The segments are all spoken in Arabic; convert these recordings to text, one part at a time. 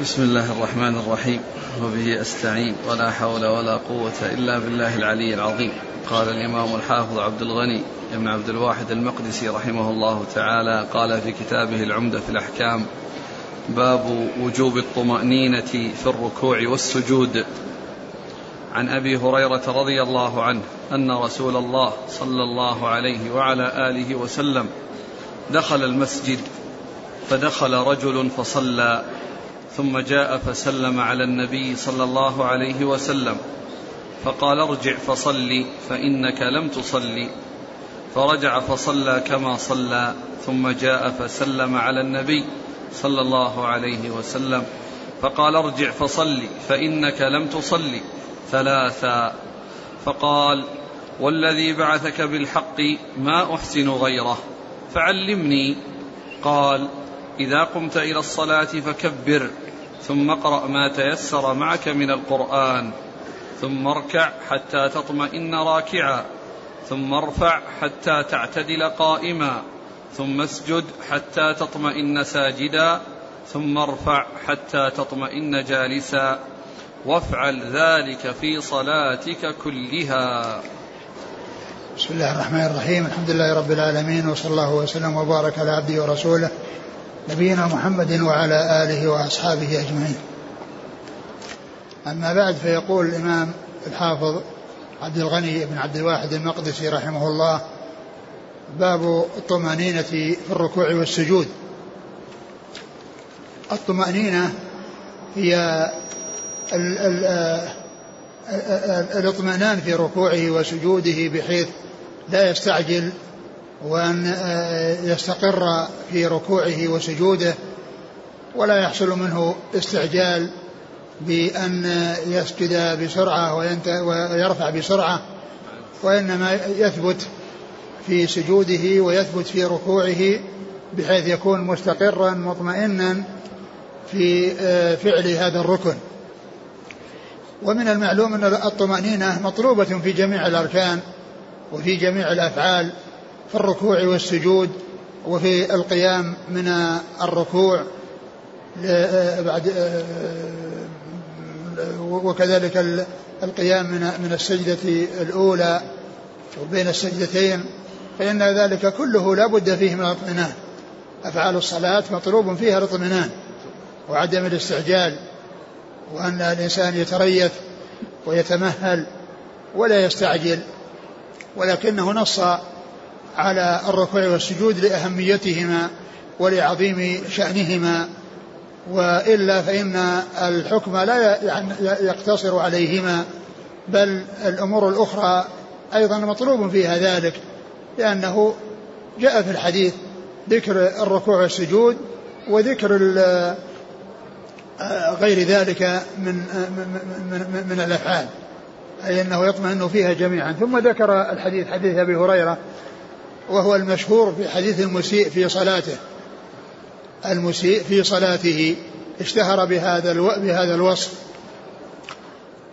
بسم الله الرحمن الرحيم. وبه أستعين. ولا حول ولا قوة إلا بالله العلي العظيم. قال الإمام الحافظ عبد الغني بن عبد الواحد المقدسي رحمه الله تعالى قال في كتابه العمدة في الأحكام باب وجوب الطمأنينة في الركوع والسجود. عن أبي هريرة رضي الله عنه أن رسول الله صلى الله عليه وعلى آله وسلم دخل المسجد فدخل رجل فصلى. ثم جاء فسلم على النبي صلى الله عليه وسلم فقال ارجع فصلي فإنك لم تصلي. فرجع فصلى كما صلى ثم جاء فسلم على النبي صلى الله عليه وسلم فقال ارجع فصلي فإنك لم تصلي. ثلاثا فقال والذي بعثك بالحق ما أحسن غيره فعلمني. قال إذا قمت إلى الصلاة فكبر ثم اقرأ ما تيسر معك من القرآن. ثم اركع حتى تطمئن راكعا. ثم ارفع حتى تعتدل قائما. ثم اسجد حتى تطمئن ساجدا. ثم ارفع حتى تطمئن جالسا. وافعل ذلك في صلاتك كلها. بسم الله الرحمن الرحيم. الحمد لله رب العالمين وصلى الله وسلم وبارك على عبده ورسوله. نبينا محمد وعلى آله وأصحابه أجمعين. أما بعد فيقول الإمام الحافظ عبد الغني بن عبد الواحد المقدسي رحمه الله باب الطمأنينة في الركوع والسجود. الطمأنينة هي ال ال الإطمئنان في ركوعه وسجوده بحيث لا يستعجل وأن يستقر في ركوعه وسجوده ولا يحصل منه استعجال بأن يسجد بسرعة ويرفع بسرعة وإنما يثبت في سجوده ويثبت في ركوعه بحيث يكون مستقرا مطمئنا في فعل هذا الركن. ومن المعلوم أن الطمأنينة مطلوبة في جميع الأركان وفي جميع الأفعال. في الركوع والسجود وفي القيام من الركوع بعد وكذلك القيام من من السجدة الأولى وبين السجدتين فإن ذلك كله لا بد فيه من الاطمئنان أفعال الصلاة مطلوب فيها الاطمئنان وعدم الاستعجال وأن الإنسان يتريث ويتمهل ولا يستعجل ولكنه نص على الركوع والسجود لأهميتهما ولعظيم شأنهما وإلا فإن الحكم لا يقتصر عليهما بل الأمور الأخرى أيضا مطلوب فيها ذلك لأنه جاء في الحديث ذكر الركوع والسجود وذكر غير ذلك من من, من الأفعال أي أنه يطمئن فيها جميعا. ثم ذكر الحديث حديث أبي هريرة وهو المشهور في حديث المسيء في صلاته. المسيء في صلاته. اشتهر بهذا بهذا الوصف.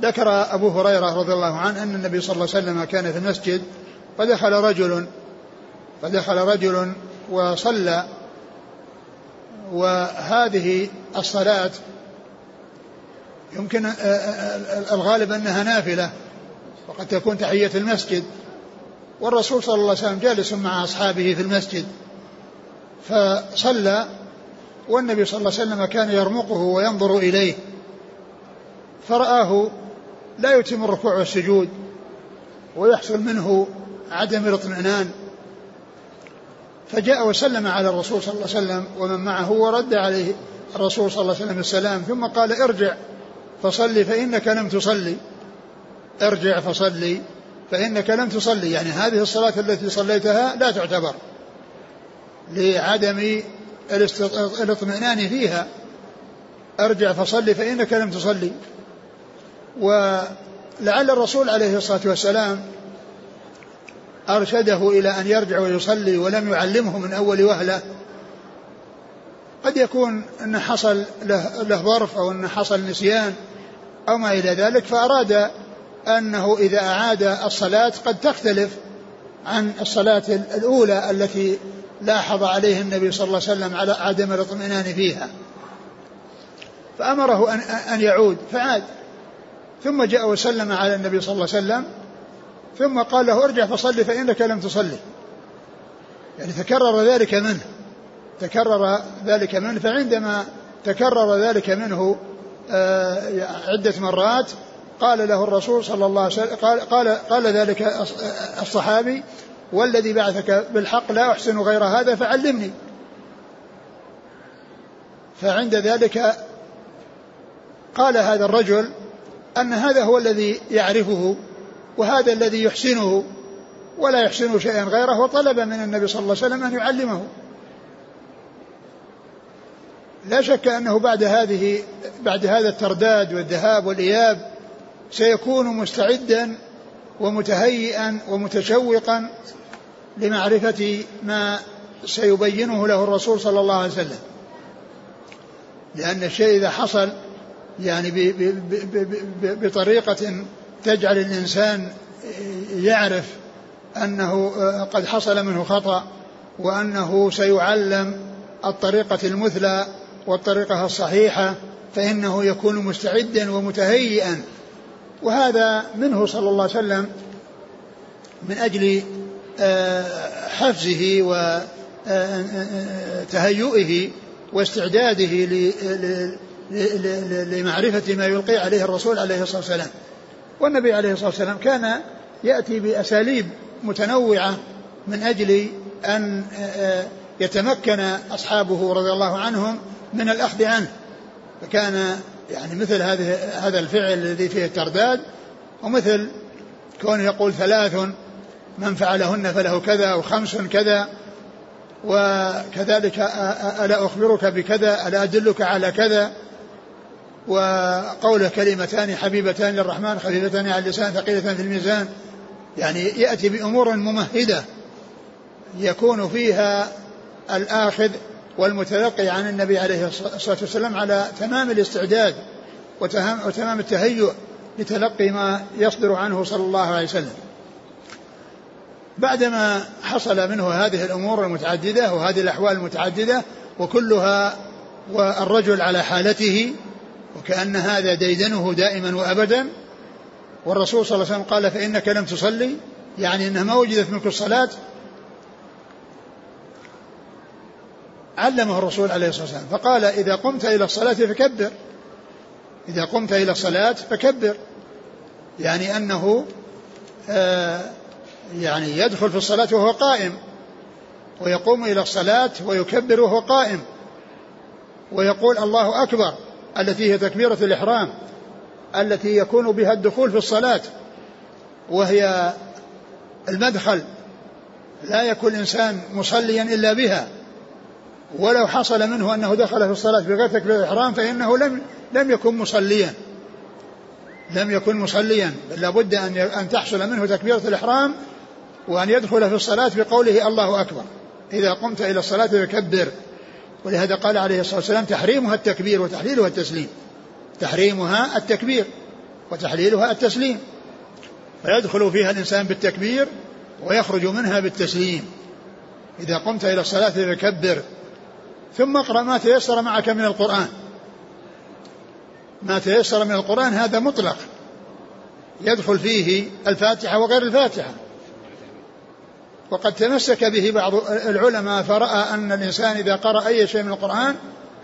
ذكر أبو هريرة رضي الله عنه أن النبي صلى الله عليه وسلم كان في المسجد فدخل رجل فدخل رجل وصلى. وهذه الصلاة يمكن الغالب أنها نافلة وقد تكون تحية المسجد. والرسول صلى الله عليه وسلم جالس مع أصحابه في المسجد فصلى والنبي صلى الله عليه وسلم كان يرمقه وينظر إليه فرآه لا يتم الركوع والسجود ويحصل منه عدم الاطمئنان فجاء وسلم على الرسول صلى الله عليه وسلم ومن معه ورد عليه الرسول صلى الله عليه وسلم السلام ثم قال ارجع فصلي فإنك لم تصلي ارجع فصلي. فإنك لم تصلي يعني هذه الصلاة التي صليتها لا تعتبر لعدم الاطمئنان فيها. أرجع فصلي فإنك لم تصلي. ولعل الرسول عليه الصلاة والسلام أرشده إلى أن يرجع ويصلي ولم يعلمه من أول وهلة. قد يكون أن حصل له, له ظرف أو أن حصل نسيان أو ما إلى ذلك فأراد أنه إذا أعاد الصلاة قد تختلف عن الصلاة الأولى التي لاحظ عليه النبي صلى الله عليه وسلم على عدم الاطمئنان فيها. فأمره أن, أن يعود فعاد. ثم جاء وسلم على النبي صلى الله عليه وسلم ثم قال له ارجع فصلي فإنك لم تصلي. يعني تكرر ذلك منه. تكرر ذلك منه فعندما تكرر ذلك منه آه، عدة مرات قال له الرسول صلى الله عليه وسلم قال, قال, قال ذلك الصحابي والذي بعثك بالحق لا أحسن غير هذا فعلمني. فعند ذلك قال هذا الرجل أن هذا هو الذي يعرفه وهذا الذي يحسنه ولا يحسن شيئا غيره وطلب من النبي صلى الله عليه وسلم أن يعلمه. لا شك أنه بعد هذه بعد هذا الترداد والذهاب والإياب سيكون مستعدا ومتهيئا ومتشوقا لمعرفة ما سيبينه له الرسول صلى الله عليه وسلم. لأن الشيء إذا حصل يعني بطريقة تجعل الإنسان يعرف أنه قد حصل منه خطأ وأنه سيعلم الطريقة المثلى والطريقة الصحيحة فإنه يكون مستعدا ومتهيئا وهذا منه صلى الله عليه وسلم من أجل آه، حفزه وتهيئه واستعداده لمعرفة ما يلقي عليه الرسول عليه الصلاة والسلام. والنبي عليه الصلاة والسلام كان يأتي بأساليب متنوعة من أجل أن يتمكن أصحابه رضي الله عنهم من الأخذ عنه. فكان يعني مثل هذه هذا الفعل الذي فيه الترداد ومثل كونه يقول ثلاث من فعلهن فله كذا وخمس كذا وكذلك ألا أخبرك بكذا ألا أدلك على كذا وقوله كلمتان حبيبتان للرحمن خفيفتان على اللسان ثقيلتان في الميزان. يعني يأتي بأمور ممهدة يكون فيها الآخذ والمتلقي عن النبي عليه الصلاة والسلام على تمام الاستعداد وتمام التهيؤ لتلقي ما يصدر عنه صلى الله عليه وسلم. بعدما حصل منه هذه الأمور المتعددة وهذه الأحوال المتعددة وكلها والرجل على حالته وكأن هذا ديدنه دائما وأبدا والرسول صلى الله عليه وسلم قال فإنك لم تصلي يعني أنها ما وجدت منك الصلاة علمه الرسول عليه الصلاة والسلام. فقال إذا قمت إلى الصلاة فكبر. إذا قمت إلى الصلاة فكبر. يعني أنه آه يعني يدخل في الصلاة وهو قائم. ويقوم إلى الصلاة ويكبر وهو قائم. ويقول الله أكبر التي هي تكبيرة الإحرام التي يكون بها الدخول في الصلاة. وهي المدخل. لا يكون الإنسان مصليا إلا بها. ولو حصل منه أنه دخل في الصلاة بغير تكبيرة الإحرام فإنه لم لم يكن مصليا. لم يكن مصليا. بل لابد أن أن تحصل منه تكبيرة الإحرام وأن يدخل في الصلاة بقوله الله أكبر. إذا قمت إلى الصلاة فكبر. ولهذا قال عليه الصلاة والسلام تحريمها التكبير وتحليلها التسليم. تحريمها التكبير وتحليلها التسليم. فيدخل فيها الإنسان بالتكبير ويخرج منها بالتسليم. إذا قمت إلى الصلاة فكبر. ثم اقرأ ما تيسر معك من القرآن. ما تيسر من القرآن هذا مطلق. يدخل فيه الفاتحة وغير الفاتحة. وقد تمسك به بعض العلماء فرأى أن الإنسان إذا قرأ أي شيء من القرآن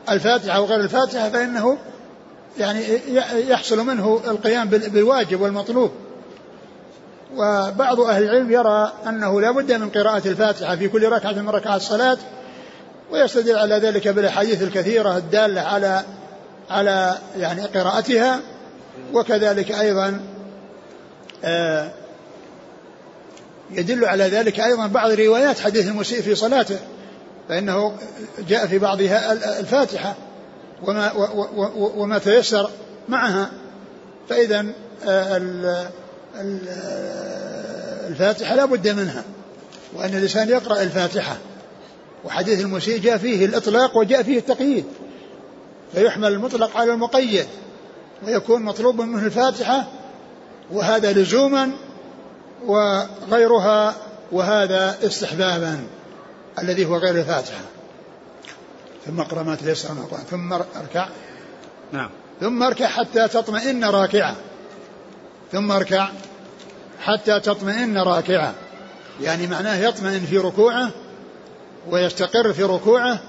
الفاتحة وغير الفاتحة فإنه يعني يحصل منه القيام بالواجب والمطلوب. وبعض أهل العلم يرى أنه لا بد من قراءة الفاتحة في كل ركعة من ركعات الصلاة ويستدل على ذلك بالأحاديث الكثيرة الدالة على على يعني قراءتها وكذلك أيضا آه يدل على ذلك أيضا بعض روايات حديث المسيء في صلاته فإنه جاء في بعضها الفاتحة وما, وما تيسر معها. فإذا آه، الفاتحة لا بد منها وأن الإنسان يقرأ الفاتحة. وحديث المسيء جاء فيه الإطلاق وجاء فيه التقييد فيحمل المطلق على المقيد ويكون مطلوب منه الفاتحة وهذا لزوما وغيرها وهذا استحبابا الذي هو غير الفاتحة. ثم اقرأ ما تيسر من القرآن ثم اركع. نعم. ثم اركع حتى تطمئن راكعة. ثم اركع حتى تطمئن راكعة. يعني معناه يطمئن في ركوعه ويستقر في ركوعه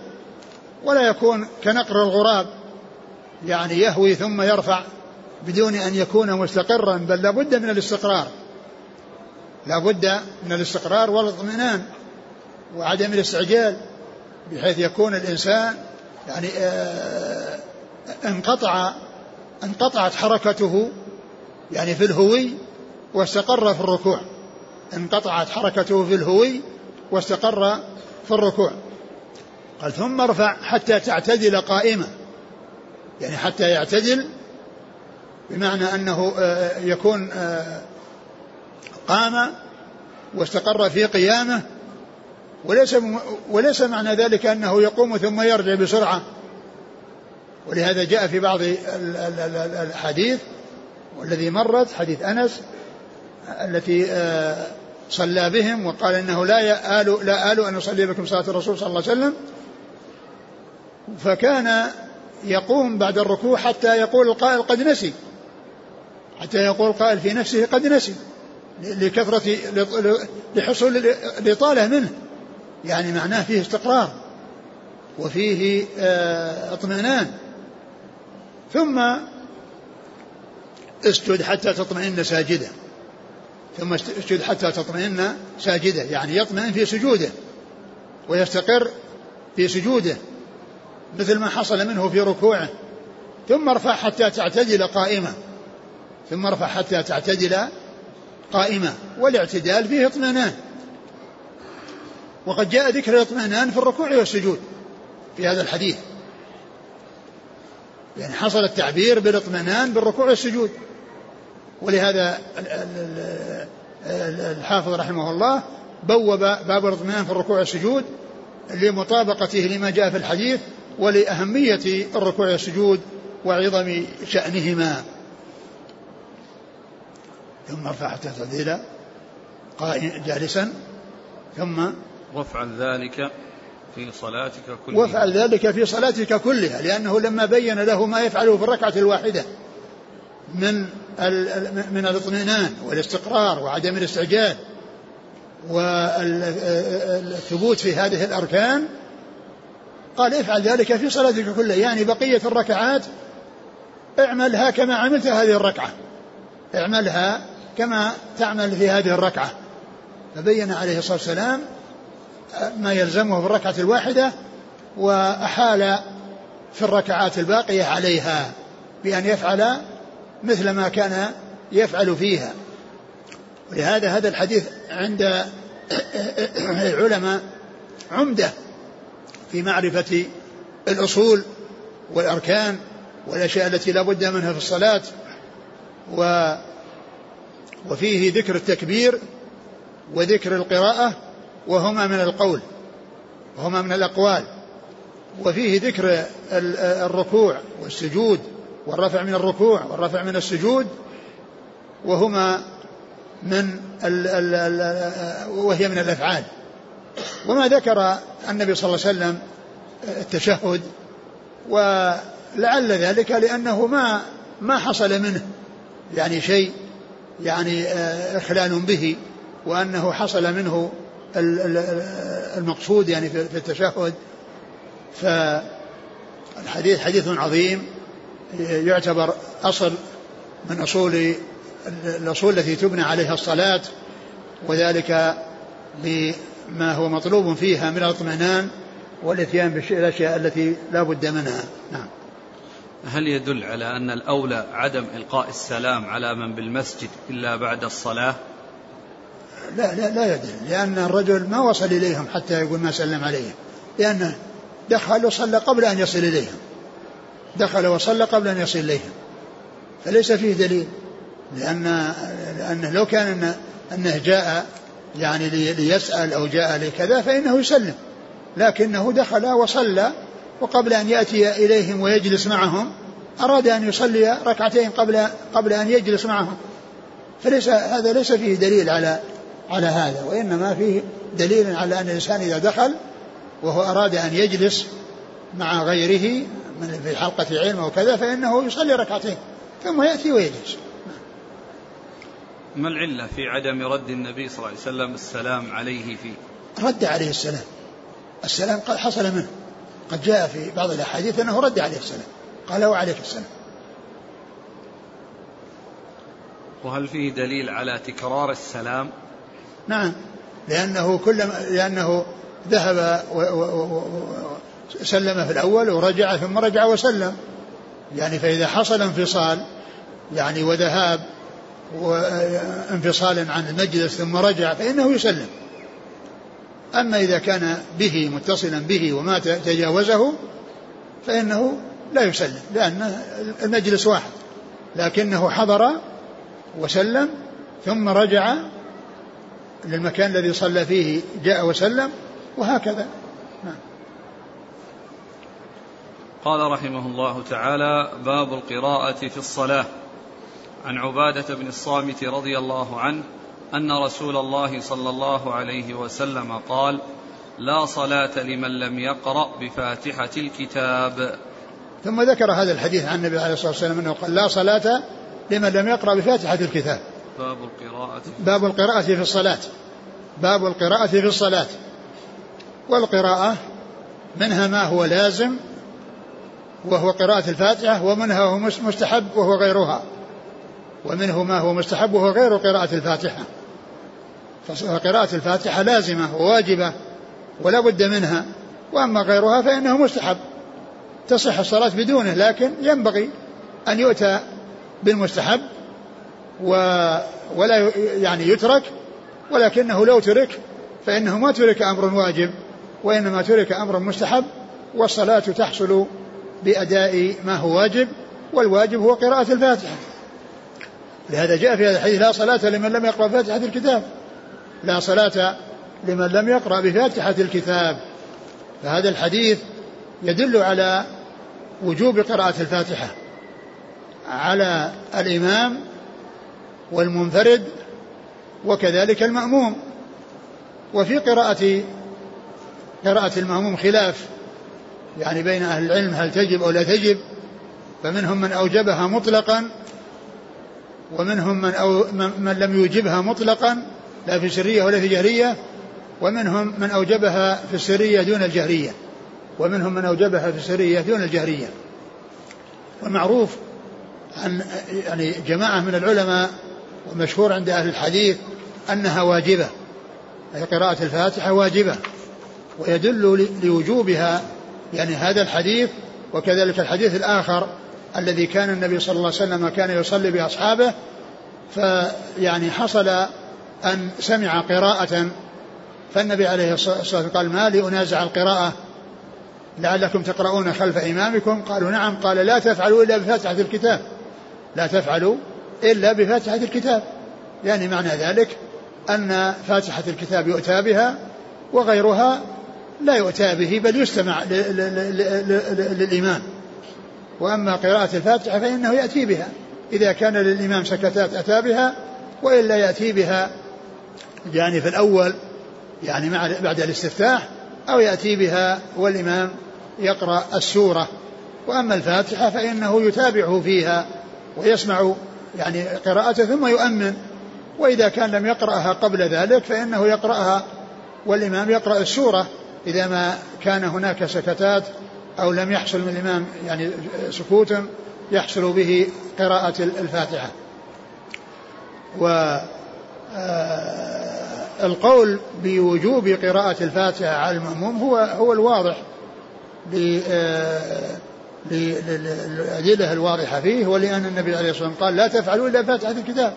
ولا يكون كنقر الغراب يعني يهوي ثم يرفع بدون أن يكون مستقرا بل لابد من الاستقرار. لابد من الاستقرار والاطمئنان وعدم الاستعجال بحيث يكون الإنسان يعني آه انقطع انقطعت حركته يعني في الهوي واستقر في الركوع. انقطعت حركته في الهوي واستقر في الركوع. قال ثم ارفع حتى تعتدل قائمة. يعني حتى يعتدل بمعنى أنه آه، يكون آه، قام واستقر في قيامه. وليس وليس معنى ذلك أنه يقوم ثم يرجع بسرعة. ولهذا جاء في بعض الحديث والذي مرت حديث أنس التي آه، صلى بهم وقال إنه لا يآل لا آل أن اصلي بكم صلاة الرسول صلى الله عليه وسلم. فكان يقوم بعد الركوع حتى يقول القائل قد نسي. حتى يقول القائل في نفسه قد نسي. لكثرة لحصول الإطالة منه. يعني معناه فيه استقرار. وفيه آه، اطمئنان. ثم اسجد حتى تطمئن ساجدا. ثم اسجد حتى تطمئن ساجدا يعني يطمئن في سجوده ويستقر في سجوده مثل ما حصل منه في ركوعه. ثم ارفع حتى تعتدل قائمة ثم ارفع حتى تعتدل قائمة والاعتدال فيه اطمئنان. وقد جاء ذكر الاطمئنان في الركوع والسجود في هذا الحديث. يعني حصل التعبير بالاطمئنان بالركوع والسجود. ولهذا الحافظ رحمه الله بوب باب الاطمئنان في الركوع والسجود لمطابقته لما جاء في الحديث ولأهمية الركوع والسجود وعظم شأنهما. ثم ارفع حتى تعديلا قائم جالسا. ثم وافعل ذلك في صلاتك كلها. وافعل ذلك في صلاتك كلها لأنه لما بين له ما يفعله في الركعة الواحدة من من الاطمئنان والاستقرار وعدم الاستعجال والثبوت في هذه الأركان قال افعل ذلك في صلاتك كلها يعني بقية الركعات اعملها كما عملت هذه الركعة. اعملها كما تعمل في هذه الركعة. فبين عليه الصلاة والسلام ما يلزمه في الركعة الواحدة وأحال في الركعات الباقية عليها بأن يفعل مثل ما كان يفعل فيها. ولهذا هذا الحديث عند العلماء عمدة في معرفة الأصول والأركان والأشياء التي لا بد منها في الصلاة و وفيه ذكر التكبير وذكر القراءة وهما من القول وهما من الأقوال وفيه ذكر الركوع والسجود والرفع من الركوع والرفع من السجود وهما من ال ال ال وهي من الأفعال. وما ذكر النبي صلى الله عليه وسلم التشهد ولعل ذلك لأنه ما ما حصل منه يعني شيء يعني آه، إخلال به وأنه حصل منه المقصود يعني في التشهد. فالحديث حديث عظيم يعتبر أصل من أصول الأصول التي تبنى عليها الصلاة وذلك بما هو مطلوب فيها من الاطمئنان والإتيان بالأشياء التي لا بد منها. نعم. هل يدل على أن الأولى عدم إلقاء السلام على من بالمسجد إلا بعد الصلاة؟ لا لا لا يدل لأن الرجل ما وصل إليهم حتى يقول ما سلم عليهم لأنه دخل وصلى قبل أن يصل إليهم. دخل وصلى قبل أن يصل إليهم فليس فيه دليل لأن لأنه لو كان أنه, أنه جاء يعني ليسأل أو جاء لكذا فإنه يسلم. لكنه دخل وصلى وقبل أن يأتي إليهم ويجلس معهم أراد أن يصلي ركعتين قبل قبل أن يجلس معهم. فليس هذا ليس فيه دليل على على هذا وإنما فيه دليل على أن الإنسان إذا دخل وهو أراد أن يجلس مع غيره من في حلقة علم وكذا فإنه يصلي ركعتين ثم يأتي ويجلس. ما العلة في عدم رد النبي صلى الله عليه وسلم السلام عليه فيه رد عليه السلام. السلام قد حصل منه. قد جاء في بعض الأحاديث أنه رد عليه السلام. قال وعليك السلام. وهل فيه دليل على تكرار السلام؟ نعم. لأنه كلما لأنه ذهب وسلم في الأول ورجع ثم رجع وسلم. يعني فإذا حصل انفصال يعني وذهاب وانفصال عن المجلس ثم رجع فإنه يسلم. أما إذا كان به متصلا به وما تجاوزه فإنه لا يسلم لأن المجلس واحد. لكنه حضر وسلم ثم رجع للمكان الذي صلى فيه جاء وسلم وهكذا نعم. قال رحمه الله تعالى باب القراءة في الصلاة. عن عبادة بن الصامت رضي الله عنه أن رسول الله صلى الله عليه وسلم قال لا صلاة لمن لم يقرأ بفاتحة الكتاب. ثم ذكر هذا الحديث عن النبي عليه الصلاة والسلام أنه قال لا صلاة لمن لم يقرأ بفاتحة الكتاب. باب القراءة. باب القراءة في الصلاة. باب القراءة في الصلاة. والقراءة منها ما هو لازم وهو قراءة الفاتحة ومنها هو مستحب وهو غيرها. ومنه ما هو مستحب وهو غير قراءة الفاتحة. فقراءة الفاتحة لازمة وواجبة ولا بد منها. وأما غيرها فإنه مستحب. تصح الصلاة بدونه لكن ينبغي أن يؤتى بالمستحب و ولا يعني يترك ولكنه لو ترك فإنه ما ترك أمر واجب وإنما ترك أمر مستحب والصلاة تحصل بأداء ما هو واجب والواجب هو قراءة الفاتحة. لهذا جاء في هذا الحديث لا صلاة لمن لم يقرأ فاتحة الكتاب. لا صلاة لمن لم يقرأ بفاتحة الكتاب. فهذا الحديث يدل على وجوب قراءة الفاتحة على الإمام والمنفرد وكذلك المأموم. وفي قراءة قراءة المأموم خلاف. يعني بين أهل العلم هل تجب أو لا تجب فمنهم من أوجبها مطلقا ومنهم من, أو من لم يوجبها مطلقا لا في سرية ولا في جهرية ومنهم من أوجبها في السرية دون الجهرية ومنهم من أوجبها في السرية دون الجهرية. والمعروف عن يعني جماعة من العلماء ومشهور عند أهل الحديث أنها واجبة. أي قراءة الفاتحة واجبة ويدل لوجوبها يعني هذا الحديث وكذلك الحديث الآخر الذي كان النبي صلى الله عليه وسلم كان يصلي بأصحابه فيعني حصل أن سمع قراءة فالنبي عليه الصلاة والسلام قال ما لي أنازع القراءة لعلكم تقرؤون خلف إمامكم؟ قالوا نعم. قال لا تفعلوا إلا بفاتحة الكتاب. لا تفعلوا إلا بفاتحة الكتاب. يعني معنى ذلك أن فاتحة الكتاب يؤتى بها وغيرها لا يؤتى به بل يستمع للإمام. وأما قراءة الفاتحة فإنه يأتي بها. إذا كان للإمام سكتات أتى بها وإلا يأتي بها يعني في الأول يعني بعد الاستفتاح أو يأتي بها والإمام يقرأ السورة. وأما الفاتحة فإنه يتابعه فيها ويسمع يعني قراءته ثم يؤمن. وإذا كان لم يقرأها قبل ذلك فإنه يقرأها والإمام يقرأ السورة. إذا ما كان هناك سكتات أو لم يحصل من الإمام يعني سكوت يحصل به قراءة الفاتحة. و آه، القول بوجوب قراءة الفاتحة على المأموم هو هو الواضح آه، للأدلة الواضحة فيه ولأن النبي عليه الصلاة والسلام قال لا تفعلوا إلا فاتحة الكتاب.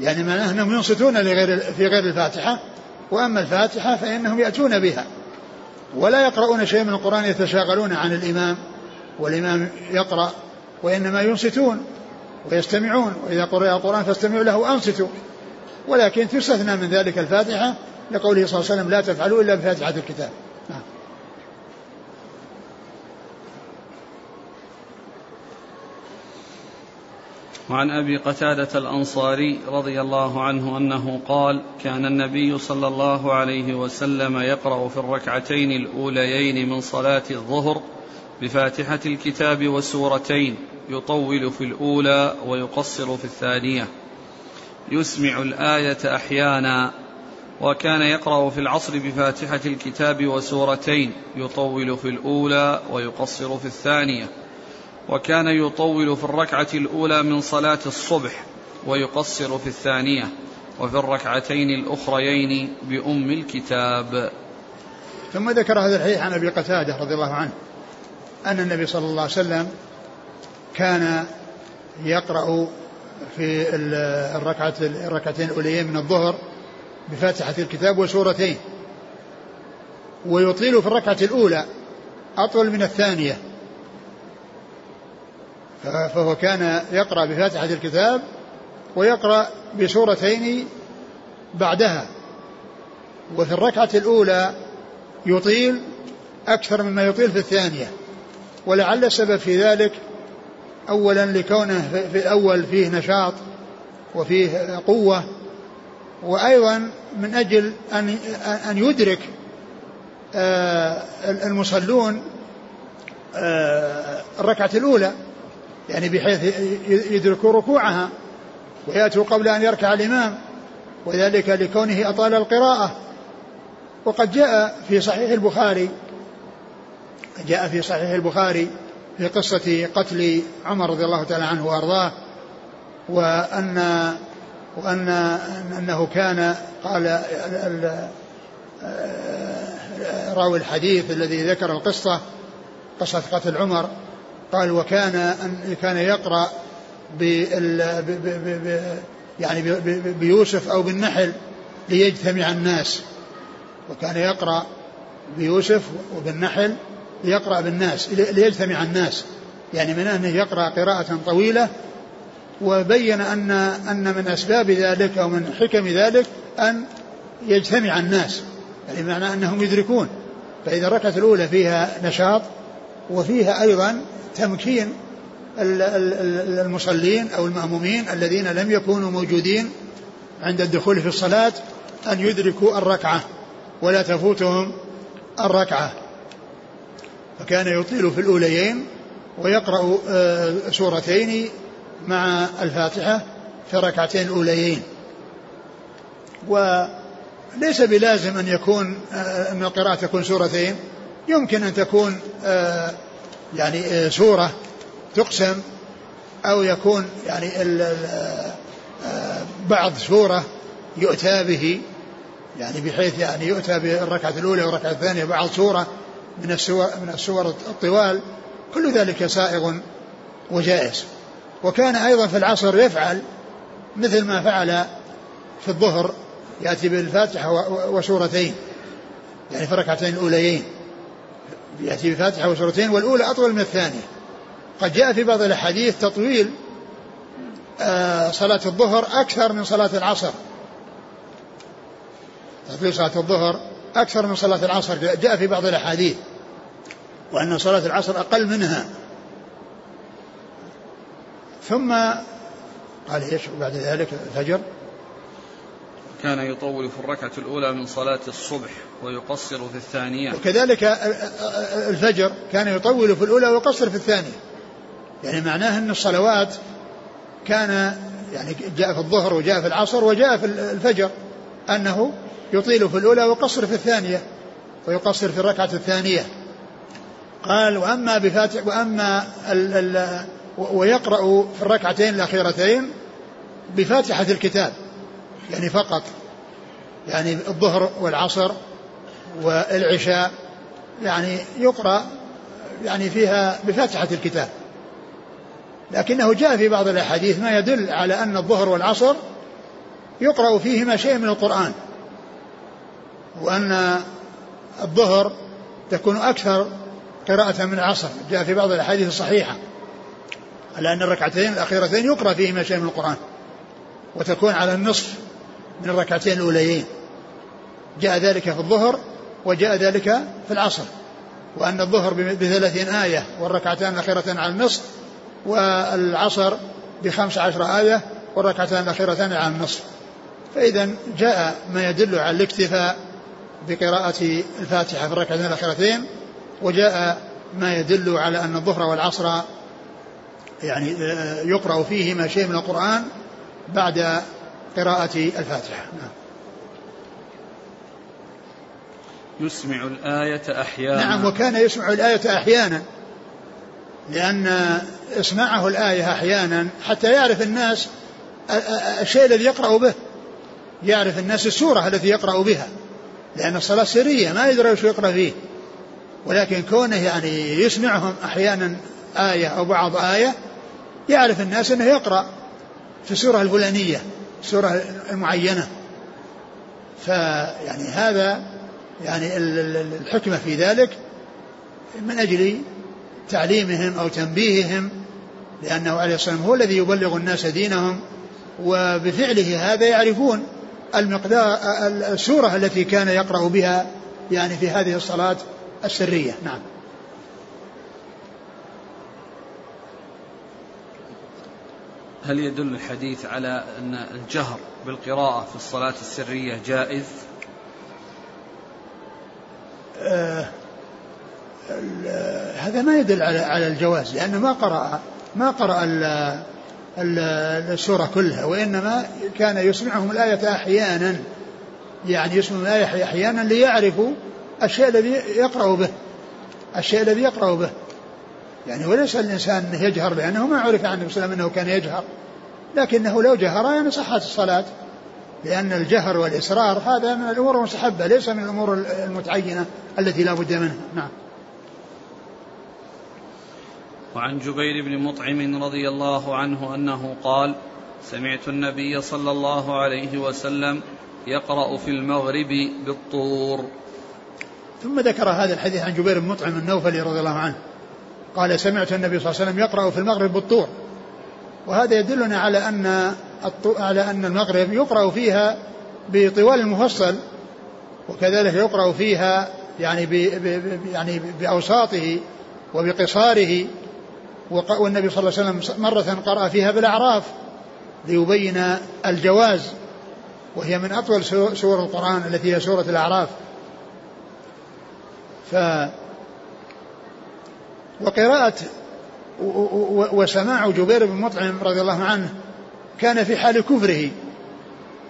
يعني معناه أنهم ينصتون لغير في غير الفاتحة وأما الفاتحة فإنهم يأتون بها. ولا يقرؤون شيء من القرآن يتشاغلون عن الإمام والإمام يقرأ وإنما ينصتون ويستمعون وإذا قرأ القرآن فاستمعوا له وأنصتوا. ولكن تستثنى من ذلك الفاتحة لقوله صلى الله عليه وسلم لا تفعلوا إلا بفاتحة الكتاب. وعن أبي قتادة الأنصاري رضي الله عنه أنه قال كان النبي صلى الله عليه وسلم يقرأ في الركعتين الأوليين من صلاة الظهر بفاتحة الكتاب وسورتين يطول في الأولى ويقصر في الثانية. يسمع الآية أحيانا وكان يقرأ في العصر بفاتحة الكتاب وسورتين يطول في الأولى ويقصر في الثانية. وكان يطول في الركعة الأولى من صلاة الصبح ويقصر في الثانية وفي الركعتين الأخريين بأم الكتاب. ثم ذكر هذا الحديث عن أبي قتادة رضي الله عنه أن النبي صلى الله عليه وسلم كان يقرأ في الركعة الركعتين الأوليين من الظهر بفاتحة الكتاب وسورتين ويطيل في الركعة الأولى أطول من الثانية. فهو كان يقرأ بفاتحة الكتاب ويقرأ بسورتين بعدها وفي الركعة الأولى يطيل أكثر مما يطيل في الثانية. ولعل السبب في ذلك أولا لكونه في الأول فيه نشاط وفيه قوة وأيضا من أجل أن أن يدرك آه، المصلون آه، الركعة الأولى. يعني بحيث يدركوا ركوعها ويأتوا قبل أن يركع الإمام وذلك لكونه أطال القراءة. وقد جاء في صحيح البخاري جاء في صحيح البخاري في قصة قتل عمر رضي الله تعالى عنه وأرضاه وأن وأن أنه كان قال راوي الحديث الذي ذكر القصة قصة قتل عمر قال وكان أن كان يقرأ بال يعني بيوسف أو بالنحل ليجتمع الناس. وكان يقرأ بيوسف وبالنحل ليقرأ بالناس ليجتمع الناس. يعني من أنه يقرأ قراءة طويلة وبين أن أن من أسباب ذلك أو من حكم ذلك أن يجتمع الناس. يعني معنى أنهم يدركون. فإذا الركعة الأولى فيها نشاط وفيها أيضا تمكين المصلين أو المأمومين الذين لم يكونوا موجودين عند الدخول في الصلاة أن يدركوا الركعة ولا تفوتهم الركعة. فكان يطيل في الأوليين ويقرأ آه، سورتين مع الفاتحة في الركعتين الأوليين وليس بلازم أن يكون آه، أن القراءة تكون سورتين يمكن أن تكون آه، يعني سورة تقسم أو يكون يعني بعض سورة يؤتى به يعني بحيث يعني يؤتى بالركعة الأولى والركعة الثانية بعض سورة من السور من السور الطوال كل ذلك سائغ وجائز. وكان أيضا في العصر يفعل مثل ما فعل في الظهر يأتي بالفاتحة وسورتين يعني في الركعتين الأوليين. يأتي بفاتحة وسورتين والأولى أطول من الثانية. قد جاء في بعض الأحاديث تطويل آه، صلاة الظهر أكثر من صلاة العصر. تطويل صلاة الظهر أكثر من صلاة العصر جاء في بعض الأحاديث. وأن صلاة العصر أقل منها. ثم قال إيش بعد ذلك؟ الفجر. كان يطول في الركعة الأولى من صلاة الصبح ويقصر في الثانية. وكذلك الفجر كان يطول في الأولى ويقصر في الثانية. يعني معناه أن الصلوات كان يعني جاء في الظهر وجاء في العصر وجاء في الفجر أنه يطيل في الأولى ويقصر في الثانية ويقصر في الركعة الثانية. قال وأما بفاتح وأما ال ال ويقرأ في الركعتين الأخيرتين بفاتحة الكتاب. يعني فقط. يعني الظهر والعصر والعشاء يعني يقرأ يعني فيها بفاتحة الكتاب. لكنه جاء في بعض الأحاديث ما يدل على أن الظهر والعصر يقرأ فيهما شيء من القرآن. وأن الظهر تكون أكثر قراءة من العصر. جاء في بعض الأحاديث الصحيحة على أن الركعتين الأخيرتين يقرأ فيهما شيء من القرآن. وتكون على النصف من الركعتين الأوليين. جاء ذلك في الظهر وجاء ذلك في العصر. وأن الظهر بثلاثين آية والركعتان الأخيرتان على النصف والعصر بخمس عشر آية والركعتان الأخيرتان على النصف. فإذا جاء ما يدل على الاكتفاء بقراءة الفاتحة في الركعتين الأخيرتين وجاء ما يدل على أن الظهر والعصر يعني آه، يقرأ فيهما شيء من القرآن بعد قراءة الفاتحة. نعم. يسمع الآية أحيانا. نعم وكان يسمع الآية أحيانا. لأن إسماعه الآية أحيانا حتى يعرف الناس الشيء الذي يقرأ به. يعرف الناس السورة التي يقرأ بها. لأن الصلاة سرية ما يدري وش يقرأ فيه. ولكن كونه يعني يسمعهم أحيانا آية أو بعض آية يعرف الناس أنه يقرأ في السورة الفلانية. السورة المعينة فيعني هذا يعني الحكمة في ذلك من أجل تعليمهم أو تنبيههم لأنه عليه الصلاة والسلام هو الذي يبلغ الناس دينهم وبفعله هذا يعرفون المقدار السورة التي كان يقرأ بها يعني في هذه الصلاة السرية. نعم. هل يدل الحديث على أن الجهر بالقراءة في الصلاة السرية جائز؟ آه هذا ما يدل على على الجواز لأنه ما قرأ ما قرأ السورة كلها وإنما كان يسمعهم الآية أحيانا يعني يسمع الآية أحيانا ليعرفوا الشيء الذي يقرأ به الشيء الذي يقرأ به يعني وليس الإنسان يجهر لأنه ما عرف عن النبي صلى الله عليه وسلم أنه كان يجهر. لكنه لو جهر يعني صحت الصلاة. لأن الجهر والإصرار هذا من الأمور المستحبة ليس من الأمور المتعينة التي لا بد منها. نعم. وعن جبير بن مطعم رضي الله عنه أنه قال سمعت النبي صلى الله عليه وسلم يقرأ في المغرب بالطور. ثم ذكر هذا الحديث عن جبير بن مطعم النوفلي رضي الله عنه. قال سمعت النبي صلى الله عليه وسلم يقرأ في المغرب بالطور. وهذا يدلنا على أن على أن المغرب يقرأ فيها بطوال المفصل وكذلك يقرأ فيها يعني ب يعني بأوساطه وبقصاره. والنبي صلى الله عليه وسلم مرة قرأ فيها بالأعراف ليبين الجواز. وهي من أطول سور القرآن التي هي سورة الأعراف. ف وقراءة وسماع جبير بن مطعم رضي الله عنه كان في حال كفره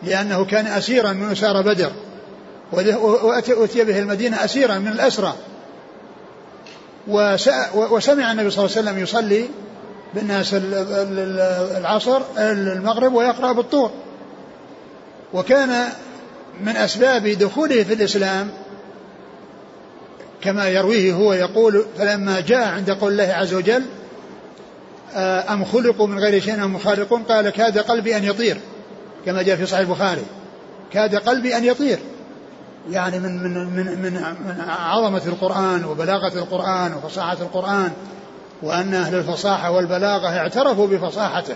لأنه كان أسيرا من أسار بدر وأتي به المدينة أسيرا من الأسرى. وسمع النبي صلى الله عليه وسلم يصلي بالناس العصر المغرب ويقرأ بالطور. وكان من أسباب دخوله في الإسلام كما يرويه هو يقول فلما جاء عند قول الله عز وجل آه، أم خلقوا من غير شيء أم خالقون؟ قال كاد قلبي أن يطير كما جاء في صحيح البخاري. كاد قلبي أن يطير. يعني من من من من, من عظمة القرآن وبلاغة القرآن وفصاحة القرآن وأن أهل الفصاحة والبلاغة اعترفوا بفصاحته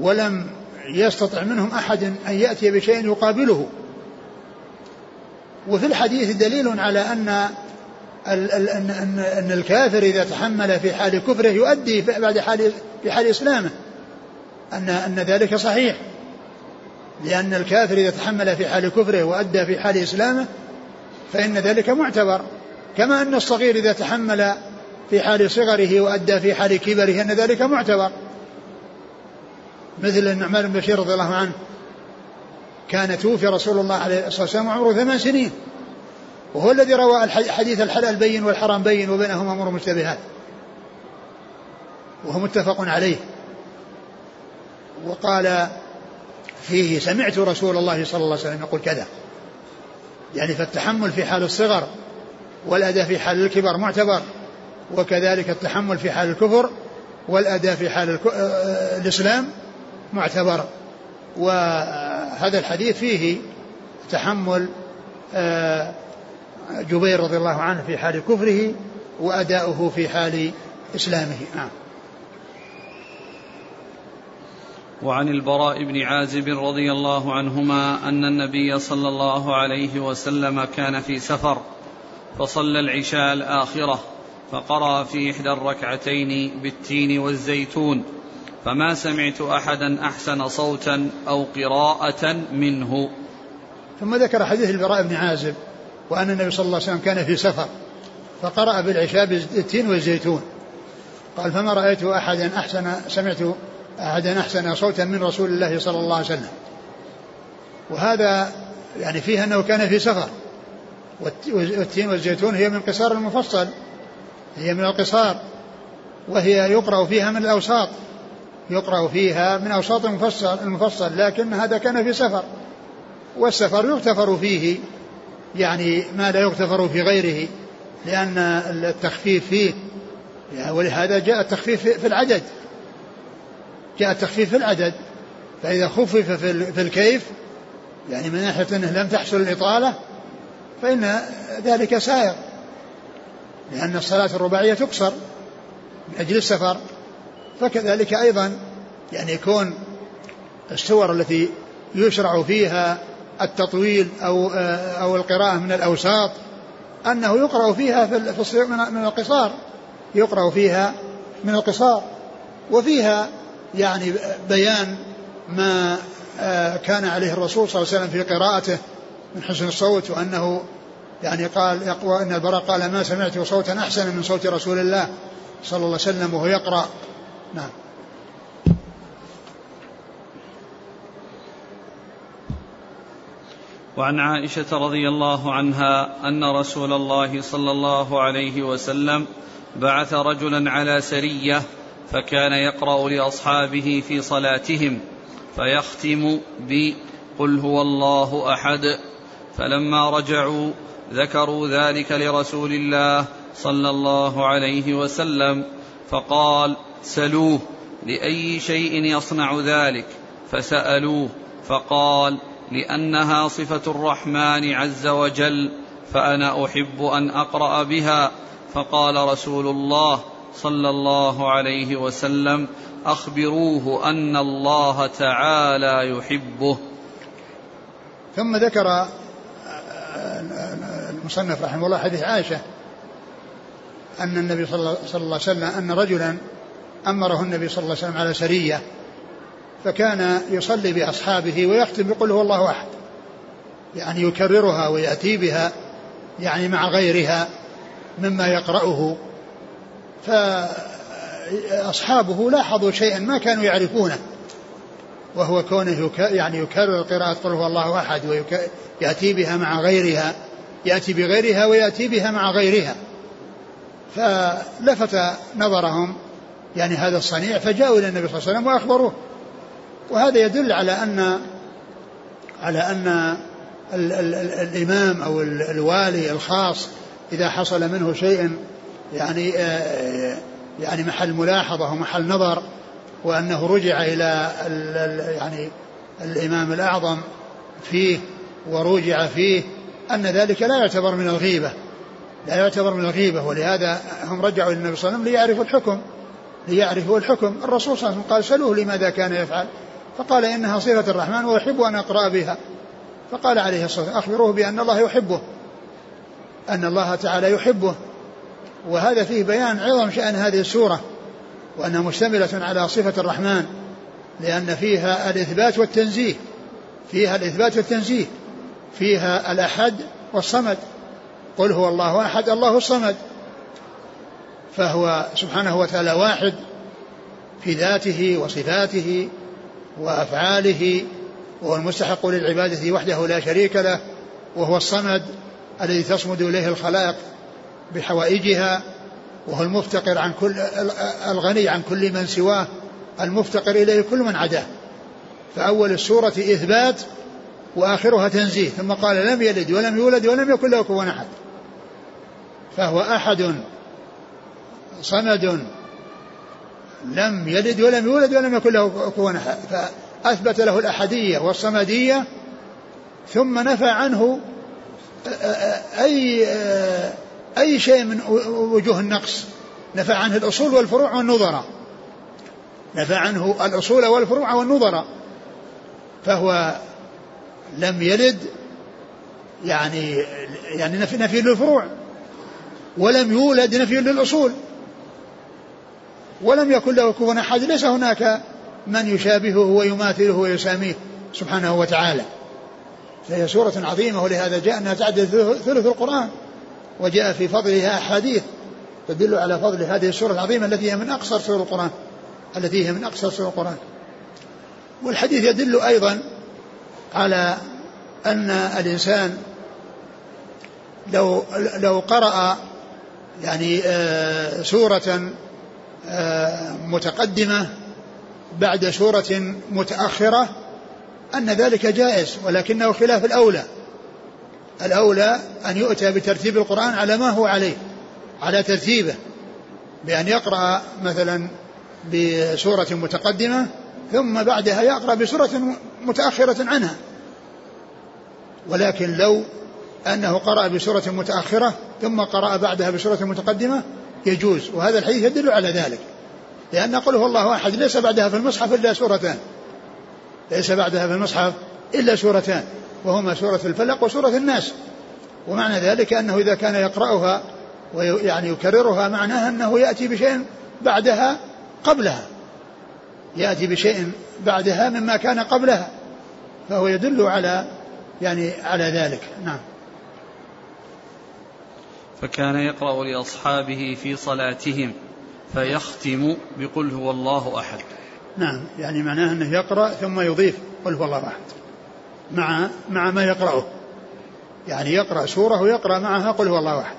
ولم يستطع منهم أحد أن يأتي بشيء يقابله. وفي الحديث دليل على أن أن أن الكافر إذا تحمل في حال كفره يؤدي بعد حال في حال إسلامه. أن أن ذلك صحيح. لأن الكافر إذا تحمل في حال كفره وأدى في حال إسلامه فإن ذلك معتبر. كما أن الصغير إذا تحمل في حال صغره وأدى في حال كبره أن ذلك معتبر. مثل النعمان بن بشير رضي الله عنه كان توفي رسول الله عليه الصلاة والسلام وعمره ثمان سنين. وهو الذي روى حديث الحلال بين والحرام بين وبينهما أمور مشتبهات. وهو متفق عليه. وقال فيه سمعت رسول الله صلى الله عليه وسلم يقول كذا. يعني فالتحمل في حال الصغر والأداء في حال الكبر معتبر. وكذلك التحمل في حال الكفر والأداء في حال آه، الإسلام معتبر. وهذا الحديث فيه تحمل آه، جبير رضي الله عنه في حال كفره وأداؤه في حال إسلامه. نعم وعن البراء بن عازب رضي الله عنهما أن النبي صلى الله عليه وسلم كان في سفر فصلى العشاء الآخرة فقرأ في إحدى الركعتين بالتين والزيتون فما سمعت أحدا أحسن صوتا أو قراءة منه. ثم ذكر حديث البراء بن عازب وأن النبي صلى الله عليه وسلم كان في سفر فقرأ بالعشاء بالتين والزيتون. قال فما رأيت أحدا أحسن سمعت أحدا أحسن صوتا من رسول الله صلى الله عليه وسلم. وهذا يعني فيه أنه كان في سفر. والتين والزيتون هي من قصار المفصل هي من القصار وهي يقرأ فيها من الأوساط يقرأ فيها من أوساط المفصل, المفصل لكن هذا كان في سفر. والسفر يغتفر فيه يعني ما لا يغتفر في غيره لأن التخفيف فيه ولهذا جاء التخفيف في العدد. جاء التخفيف في العدد فإذا خفف في الكيف يعني من ناحية أنه لم تحصل الإطالة فإن ذلك سائر. لأن الصلاة الرباعية تقصر من أجل السفر فكذلك أيضا يعني يكون السور التي يشرع فيها التطويل أو أو القراءة من الأوساط أنه يقرأ فيها في من القصار. يقرأ فيها من القصار. وفيها يعني بيان ما آه، كان عليه الرسول صلى الله عليه وسلم في قراءته من حسن الصوت وأنه يعني قال يقوى أن البراء قال ما سمعت صوتا أحسن من صوت رسول الله صلى الله عليه وسلم وهو يقرأ. نعم. وعن عائشة رضي الله عنها أن رسول الله صلى الله عليه وسلم بعث رجلا على سرية فكان يقرأ لأصحابه في صلاتهم فيختم بقل هو الله أحد فلما رجعوا ذكروا ذلك لرسول الله صلى الله عليه وسلم فقال سلوه لأي شيء يصنع ذلك؟ فسألوه فقال لأنها صفة الرحمن عز وجل فأنا أحب أن أقرأ بها. فقال رسول الله صلى الله عليه وسلم أخبروه أن الله تعالى يحبه. ثم ذكر المصنف رحمه الله حديث عائشة أن النبي صلى الله عليه وسلم أن رجلا أمره النبي صلى الله عليه وسلم على سرية. فكان يصلي بأصحابه ويختم بقول هو الله أحد. يعني يكررها ويأتي بها يعني مع غيرها مما يقرأه. فأصحابه لاحظوا شيئا ما كانوا يعرفونه وهو كونه يعني يكرر قراءة قل هو الله أحد ويأتي بها مع غيرها يأتي بغيرها ويأتي بها مع غيرها. فلفت نظرهم يعني هذا الصنيع فجاءوا إلى النبي صلى الله عليه وسلم وأخبروه. وهذا يدل على أن على أن ال ال ال الإمام أو الوالي الخاص إذا حصل منه شيء يعني آه، يعني محل ملاحظة ومحل نظر وأنه رجع إلى يعني الإمام الأعظم فيه ورجع فيه أن ذلك لا يعتبر من الغيبة. لا يعتبر من الغيبة ولهذا هم رجعوا إلى النبي صلى الله عليه وسلم ليعرفوا الحكم ليعرفوا الحكم. الرسول صلى الله عليه وسلم قال سلوه لماذا كان يفعل؟ فقال إنها صفة الرحمن وأحب أن أقرأ بها. فقال عليه الصلاة والسلام أخبروه بأن الله يحبه أن الله تعالى يحبه. وهذا فيه بيان عظم شأن هذه السورة وأنها مشتملة على صفة الرحمن لأن فيها الإثبات والتنزيه فيها الإثبات والتنزيه فيها الأحد والصمد. قل هو الله أحد الله الصمد. فهو سبحانه وتعالى واحد في ذاته وصفاته. وأفعاله وهو المستحق للعبادة وحده لا شريك له وهو الصمد الذي تصمد إليه الخلائق بحوائجها وهو المفتقر عن كل الغني عن كل من سواه المفتقر إليه كل من عداه. فأول السورة إثبات وآخرها تنزيه ثم قال لم يلد ولم يولد ولم يكن له كفوا أحد. فهو أحد صمد لم يلد ولم يولد ولم يكن له كفوا أحد. فأثبت له الأحدية والصمدية ثم نفى عنه أي أي شيء من وجوه النقص. نفى عنه الأصول والفروع والنظراء نفى عنه الأصول والفروع والنظراء فهو لم يلد يعني يعني نفي, نفي للفروع. ولم يولد نفي للأصول. ولم يكن له كفوا أحد ليس هناك من يشابهه ويماثله ويساميه سبحانه وتعالى. فهي سورة عظيمة ولهذا جاء أنها تعدل ثلث القرآن وجاء في فضلها أحاديث تدل على فضل هذه السورة العظيمة التي هي من أقصر سور القرآن التي هي من أقصر سور القرآن. والحديث يدل أيضا على أن الإنسان لو لو قرأ يعني آه، سورة متقدمة بعد سورة متأخرة أن ذلك جائز ولكنه خلاف الأولى. الأولى أن يؤتى بترتيب القرآن على ما هو عليه على ترتيبه بأن يقرأ مثلا بسورة متقدمة ثم بعدها يقرأ بسورة متأخرة عنها. ولكن لو أنه قرأ بسورة متأخرة ثم قرأ بعدها بسورة متقدمة يجوز وهذا الحديث يدل على ذلك لأن قل هو الله أحد ليس بعدها في المصحف إلا سورتان ليس بعدها في المصحف إلا سورتان وهما سورة الفلق وسورة الناس ومعنى ذلك أنه إذا كان يقرأها ويعني يكررها معناها أنه يأتي بشيء بعدها قبلها يأتي بشيء بعدها مما كان قبلها فهو يدل على يعني على ذلك نعم. فكان يقرأ لأصحابه في صلاتهم فيختم بقل هو الله أحد نعم يعني معناه أنه يقرأ ثم يضيف قل هو الله أحد مع مع ما يقرأه يعني يقرأ سورة ويقرأ معها قل هو الله أحد.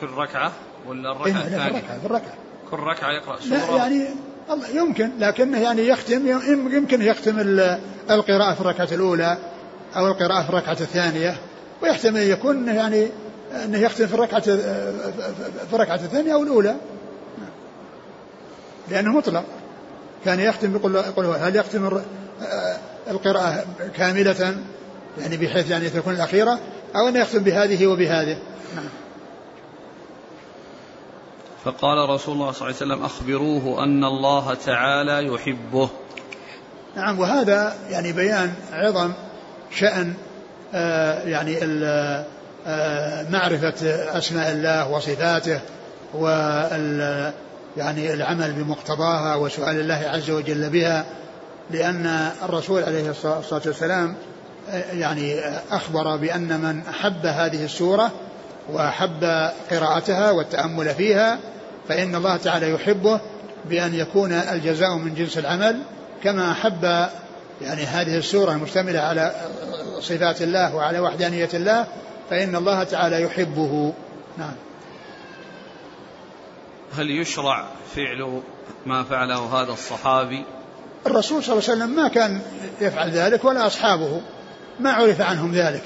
كل ركعة ولا الركعة إيه الثانية؟ في الركعة في الركعة كل ركعة يقرأ سورة لا يعني الله يمكن لكنه يعني يختم يمكن يختم القراءة في الركعة الأولى أو القراءة في الركعة الثانية ويحتمل يكون يعني أنه يختم في الركعة في الركعة الثانية أو الأولى. لأنه مطلق. كان يختم بقول هل يختم القراءة كاملة؟ يعني بحيث يعني تكون الأخيرة أو أنه يختم بهذه وبهذه. نعم. فقال رسول الله صلى الله عليه وسلم أخبروه أن الله تعالى يحبه. نعم وهذا يعني بيان عظم شأن آه يعني معرفة أسماء الله وصفاته وال يعني العمل بمقتضاها وسؤال الله عز وجل بها لأن الرسول عليه الصلاة والسلام آه، يعني أخبر بأن من أحب هذه السورة وأحب قراءتها والتأمل فيها فإن الله تعالى يحبه بأن يكون الجزاء من جنس العمل كما أحب يعني هذه السورة المشتملة على صفات الله وعلى وحدانية الله فإن الله تعالى يحبه. نعم. هل يشرع فعل ما فعله هذا الصحابي؟ الرسول صلى الله عليه وسلم ما كان يفعل ذلك ولا أصحابه ما عرف عنهم ذلك.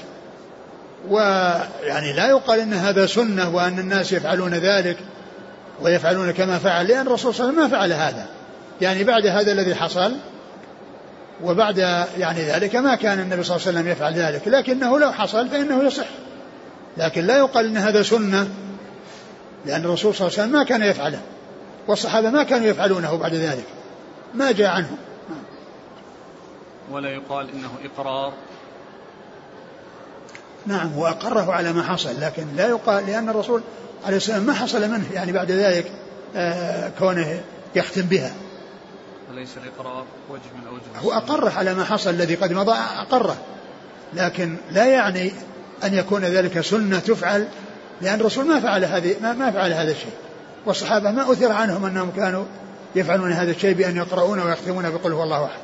ويعني لا يقال إن هذا سنة وأن الناس يفعلون ذلك ويفعلون كما فعل لأن الرسول صلى الله عليه وسلم ما فعل هذا. يعني بعد هذا الذي حصل وبعد يعني ذلك ما كان النبي صلى الله عليه وسلم يفعل ذلك لكنه لو حصل فإنه يصح. لكن لا يقال إن هذا سنة لأن الرسول صلى الله عليه وسلم ما كان يفعله والصحابة ما كانوا يفعلونه بعد ذلك ما جاء عنهم ولا يقال إنه إقرار. نعم وأقره على ما حصل لكن لا يقال لأن الرسول عليه السلام ما حصل منه يعني بعد ذلك آه كونه يختم بها. أليس الإقرار وجه من أوجه هو أقره على ما حصل الذي قد مضى أقره لكن لا يعني أن يكون ذلك سنة تفعل لأن الرسول ما فعل هذه ما, ما فعل هذا الشيء. والصحابة ما أثر عنهم أنهم كانوا يفعلون هذا الشيء بأن يقرؤون ويختمون بقول هو الله أحد.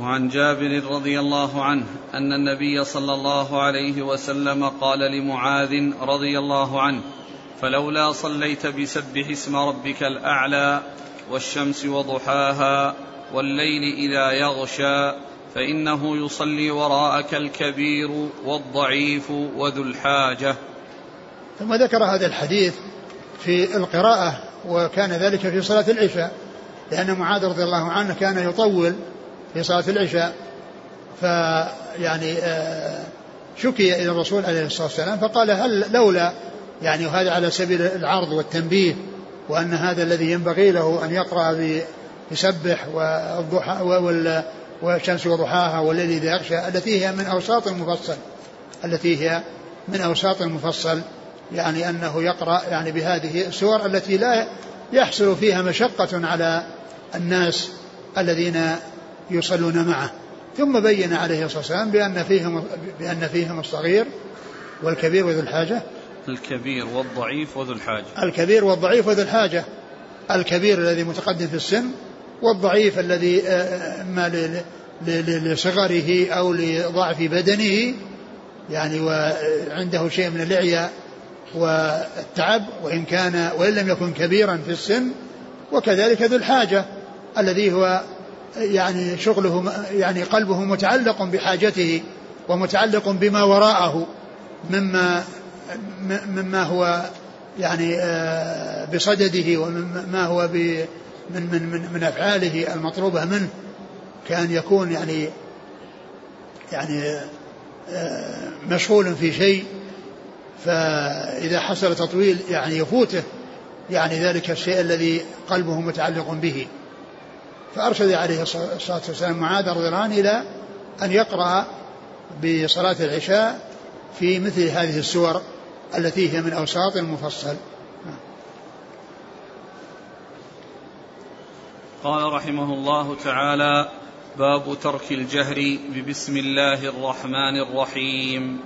وعن جابر رضي الله عنه أن النبي صلى الله عليه وسلم قال لمعاذ رضي الله عنه فلولا صليت بسبح اسم ربك الأعلى والشمس وضحاها والليل إذا يغشى فإنه يصلي وراءك الكبير والضعيف وذو الحاجة. ثم ذكر هذا الحديث في القراءة وكان ذلك في صلاة العشاء لأن معاذ رضي الله عنه كان يطول في صلاة العشاء فيعني آه، شكي إلى الرسول عليه الصلاة والسلام فقال هل لولا يعني وهذا على سبيل العرض والتنبيه وأن هذا الذي ينبغي له أن يقرأ بيسبح والضحى والشمس وضحاها والليل إذا يغشى التي هي من أوساط المفصل. التي هي من أوساط المفصل يعني أنه يقرأ يعني بهذه السور التي لا يحصل فيها مشقة على الناس الذين يصلون معه. ثم بين عليه الصلاة والسلام بأن فيهم بأن فيهم الصغير والكبير وذو الحاجة. الكبير والضعيف وذو الحاجة. الكبير والضعيف وذو الحاجة. الكبير الذي متقدم في السن والضعيف الذي آه، آه، ما لصغره أو لضعف بدنه يعني وعنده شيء من الإعياء والتعب وإن كان وإن لم يكن كبيرا في السن وكذلك ذو الحاجة الذي هو يعني شغله يعني قلبه متعلق بحاجته ومتعلق بما وراءه مما مما هو يعني آه، بصدده ومما هو من من من من أفعاله المطلوبة منه كأن يكون يعني يعني آه، مشغول في شيء فإذا حصل تطويل يعني يفوته يعني ذلك الشيء الذي قلبه متعلق به. فأرشد عليه الصلاة والسلام معاذ رضي الله عنه إلى أن يقرأ بصلاة العشاء في مثل هذه السور التي هي من أوساط المفصل. قال رحمه الله تعالى باب ترك الجهر ببسم الله الرحمن الرحيم.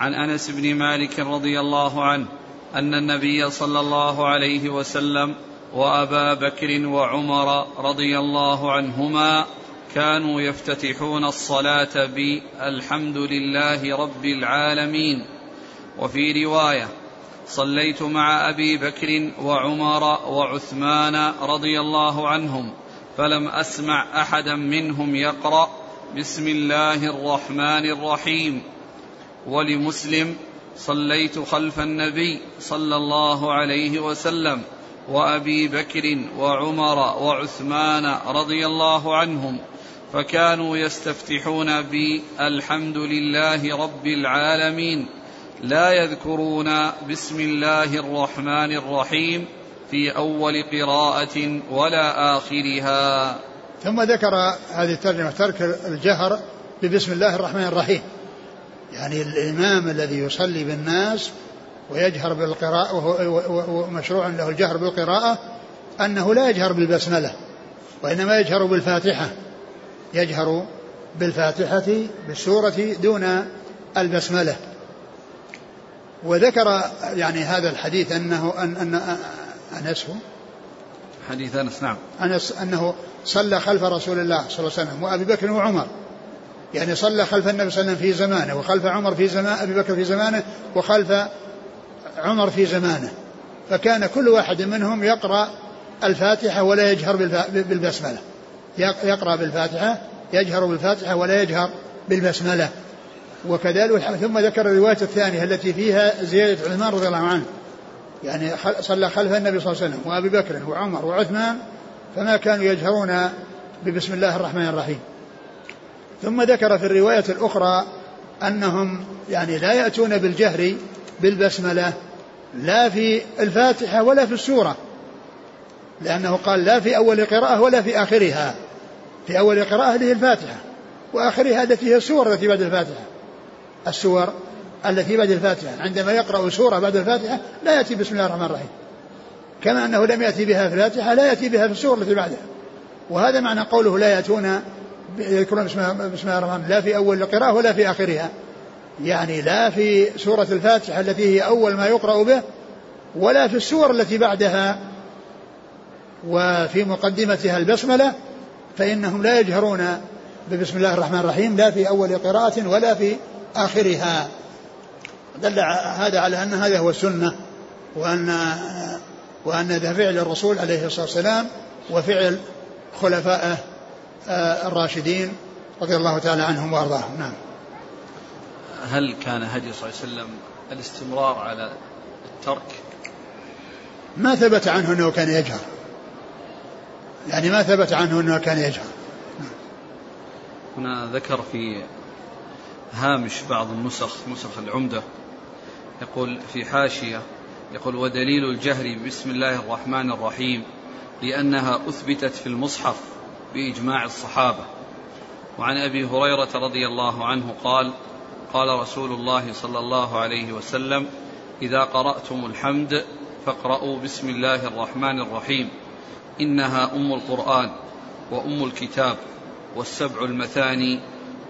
عن أنس بن مالك رضي الله عنه أن النبي صلى الله عليه وسلم وأبا بكر وعمر رضي الله عنهما كانوا يفتتحون الصلاة بألحمد لله رب العالمين. وفي رواية صليت مع أبي بكر وعمر وعثمان رضي الله عنهم فلم أسمع أحدا منهم يقرأ بسم الله الرحمن الرحيم. ولمسلم صليت خلف النبي صلى الله عليه وسلم وأبي بكر وعمر وعثمان رضي الله عنهم فكانوا يستفتحون بالحمد لله رب العالمين. لا يذكرون بسم الله الرحمن الرحيم في أول قراءة ولا آخرها. ثم ذكر هذه الترجمة ترك الجهر ببسم الله الرحمن الرحيم. يعني الإمام الذي يصلي بالناس ويجهر بالقراءة ومشروع له الجهر بالقراءة أنه لا يجهر بالبسملة وإنما يجهر بالفاتحة. يجهر بالفاتحة بالسورة دون البسملة. وذكر يعني هذا الحديث أنه أن أن أنس حديث أنس نعم. أنس أنه صلى خلف رسول الله صلى الله عليه وسلم وأبي بكر وعمر. يعني صلى خلف النبي صلى الله عليه وسلم في زمانه وخلف عمر في زمان أبي بكر في زمانه وخلف عمر في زمانه. فكان كل واحد منهم يقرأ الفاتحة ولا يجهر بالبسملة. يقرأ بالفاتحة يجهر بالفاتحة ولا يجهر بالبسملة. وكذلك ثم ذكر الرواية الثانية التي فيها زيادة عثمان رضي الله عنه. يعني صلى خلف النبي صلى الله عليه وسلم وأبي بكر وعمر وعثمان فما كانوا يجهرون ببسم الله الرحمن الرحيم. ثم ذكر في الرواية الأخرى أنهم يعني لا يأتون بالجهر بالبسملة لا في الفاتحة ولا في السورة لأنه قال لا في أول قراءة ولا في آخرها في أول قراءة هي الفاتحة وآخرها التي هي السور التي بعد الفاتحة. السور التي بعد الفاتحة. عندما يقرأ سورة بعد الفاتحة لا يأتي بسم الله الرحمن الرحيم. كما أنه لم يأتي بها في الفاتحة لا يأتي بها في السور التي بعدها وهذا معنى قوله لا يأتون يذكرون بسم الله الرحمن لا في أول القراءة ولا في آخرها. يعني لا في سورة الفاتحة التي هي أول ما يقرأ به ولا في السور التي بعدها. وفي مقدمتها البسملة فإنهم لا يجهرون ببسم الله الرحمن الرحيم. لا في أول قراءة ولا في آخرها دل هذا على أن هذا هو السنة وأن وأن ذا فعل الرسول عليه الصلاة والسلام وفعل خلفائه آه، الراشدين رضي الله تعالى عنهم وأرضاهم. نعم. هل كان هدي صلى الله عليه وسلم الاستمرار على الترك؟ ما ثبت عنه أنه كان يجهر. يعني ما ثبت عنه أنه كان يجهر. هنا ذكر في هامش بعض النسخ نسخ العمدة. يقول في حاشية يقول ودليل الجهر بسم الله الرحمن الرحيم لأنها أثبتت في المصحف باجماع الصحابه وعن ابي هريره رضي الله عنه قال قال رسول الله صلى الله عليه وسلم إذا قرأتم الحمد فاقرأوا بسم الله الرحمن الرحيم إنها أم القرآن وأم الكتاب والسبع المثاني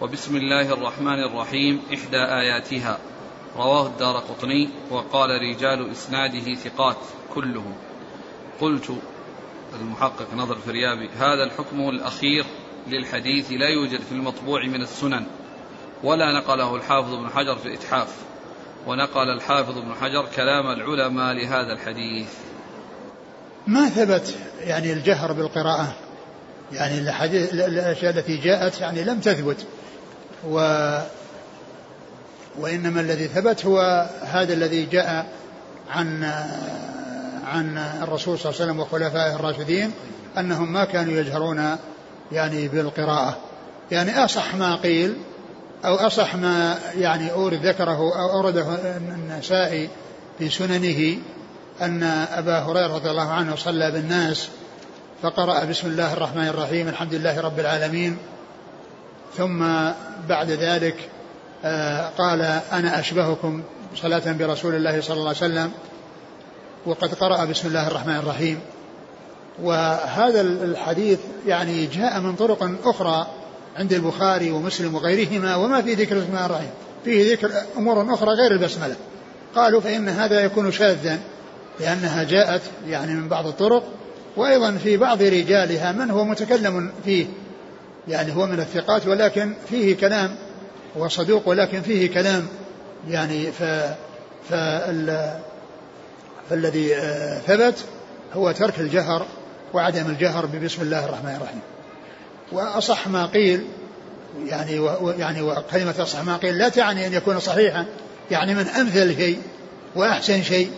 وبسم الله الرحمن الرحيم إحدى آياتها. رواه الدار قطني وقال رجال إسناده ثقات كلهم. قلت المحقق نظر فريابي هذا الحكم الأخير للحديث لا يوجد في المطبوع من السنن ولا نقله الحافظ بن حجر في الإتحاف ونقل الحافظ بن حجر كلام العلماء لهذا الحديث. ما ثبت يعني الجهر بالقراءة؟ يعني الأشياء التي جاءت يعني لم تثبت. و وإنما الذي ثبت هو هذا الذي جاء عن عن الرسول صلى الله عليه وسلم وخلفائه الراشدين أنهم ما كانوا يجهرون يعني بالقراءة. يعني أصح ما قيل أو أصح ما يعني أورد ذكره أو أورده النسائي في سننه أن أبا هريرة رضي الله عنه صلى بالناس فقرأ بسم الله الرحمن الرحيم الحمد لله رب العالمين ثم بعد ذلك آه، قال أنا أشبهكم صلاة برسول الله صلى الله عليه وسلم وقد قرأ بسم الله الرحمن الرحيم. وهذا الحديث يعني جاء من طرق أخرى عند البخاري ومسلم وغيرهما وما في ذكر بسم الله الرحيم. فيه ذكر أمور أخرى غير البسملة. قالوا فإن هذا يكون شاذا لأنها جاءت يعني من بعض الطرق وأيضا في بعض رجالها من هو متكلم فيه. يعني هو من الثقات ولكن فيه كلام هو صدوق ولكن فيه كلام. يعني ف فال فالذي آه، ثبت هو ترك الجهر وعدم الجهر ببسم الله الرحمن الرحيم. وأصح ما قيل يعني و يعني وكلمة أصح ما قيل لا تعني أن يكون صحيحا يعني من أمثل شيء وأحسن شيء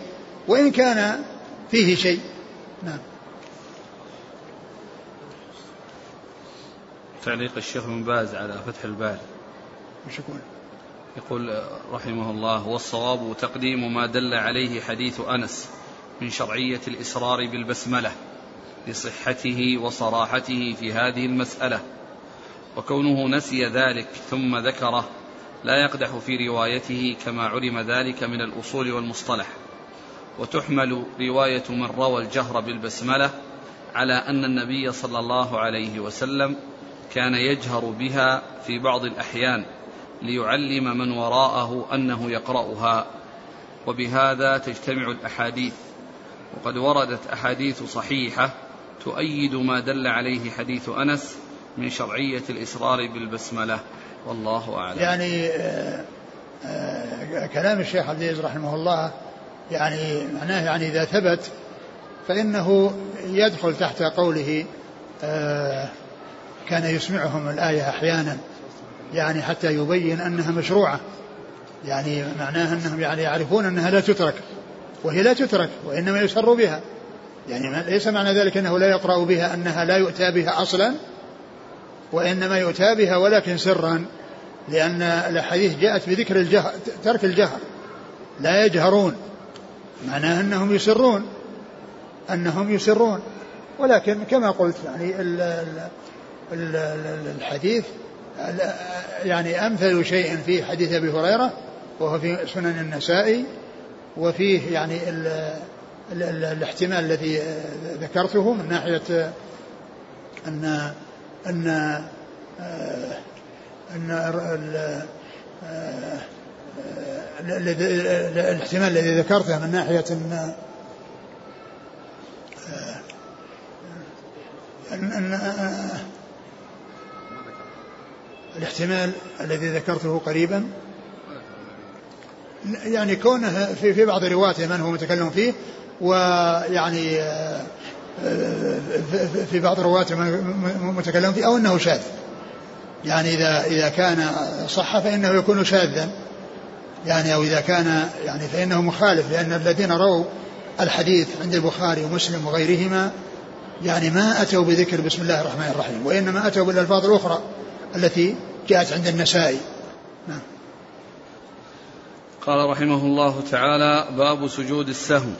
وإن كان فيه شيء. نعم. تعليق الشيخ بن باز على فتح الباري وش يقول؟ يقول رحمه الله والصواب تقديم ما دل عليه حديث أنس من شرعية الإصرار بالبسملة لصحته وصراحته في هذه المسألة وكونه نسي ذلك ثم ذكره لا يقدح في روايته كما علم ذلك من الأصول والمصطلح وتحمل رواية من روى الجهر بالبسملة على أن النبي صلى الله عليه وسلم كان يجهر بها في بعض الأحيان ليعلم من وراءه أنه يقرأها وبهذا تجتمع الأحاديث. وقد وردت أحاديث صحيحة تؤيد ما دل عليه حديث أنس من شرعية الإصرار بالبسملة. والله أعلم. يعني آه، آه، كلام الشيخ عبد العزيز رحمه الله يعني معناه يعني إذا ثبت فإنه يدخل تحت قوله آه كان يسمعهم الآية أحيانا يعني حتى يبين أنها مشروعة. يعني معناها أنهم يعني يعرفون أنها لا تترك وهي لا تترك وإنما يسر بها. يعني ليس معنى ذلك أنه لا يقرأ بها أنها لا يؤتى بها أصلا وإنما يؤتى بها ولكن سرا لأن الأحاديث جاءت بذكر الجهر ترك الجهر. لا يجهرون. معناه أنهم يسرون أنهم يسرون. ولكن كما قلت يعني ال ال الحديث يعني أمثل شيء في حديث أبي هريرة وهو في سنن النسائي وفيه يعني ال ال ال الاحتمال الذي ذكرته من ناحية أن أن أن الاحتمال الذي ذكرته من ناحية أن أن, أن الاحتمال الذي ذكرته قريبا. يعني كونه في في بعض رواته من هو متكلم فيه ويعني آه، في بعض رواته من متكلم فيه أو إنه شاذ. يعني اذا إذا كان صح فإنه يكون شاذا. يعني أو إذا كان يعني فإنه مخالف لأن الذين رووا الحديث عند البخاري ومسلم وغيرهما يعني ما أتوا بذكر بسم الله الرحمن الرحيم وإنما أتوا بالألفاظ الأخرى التي جاءت عند النسائي نعم. قال رحمه الله تعالى باب سجود السهو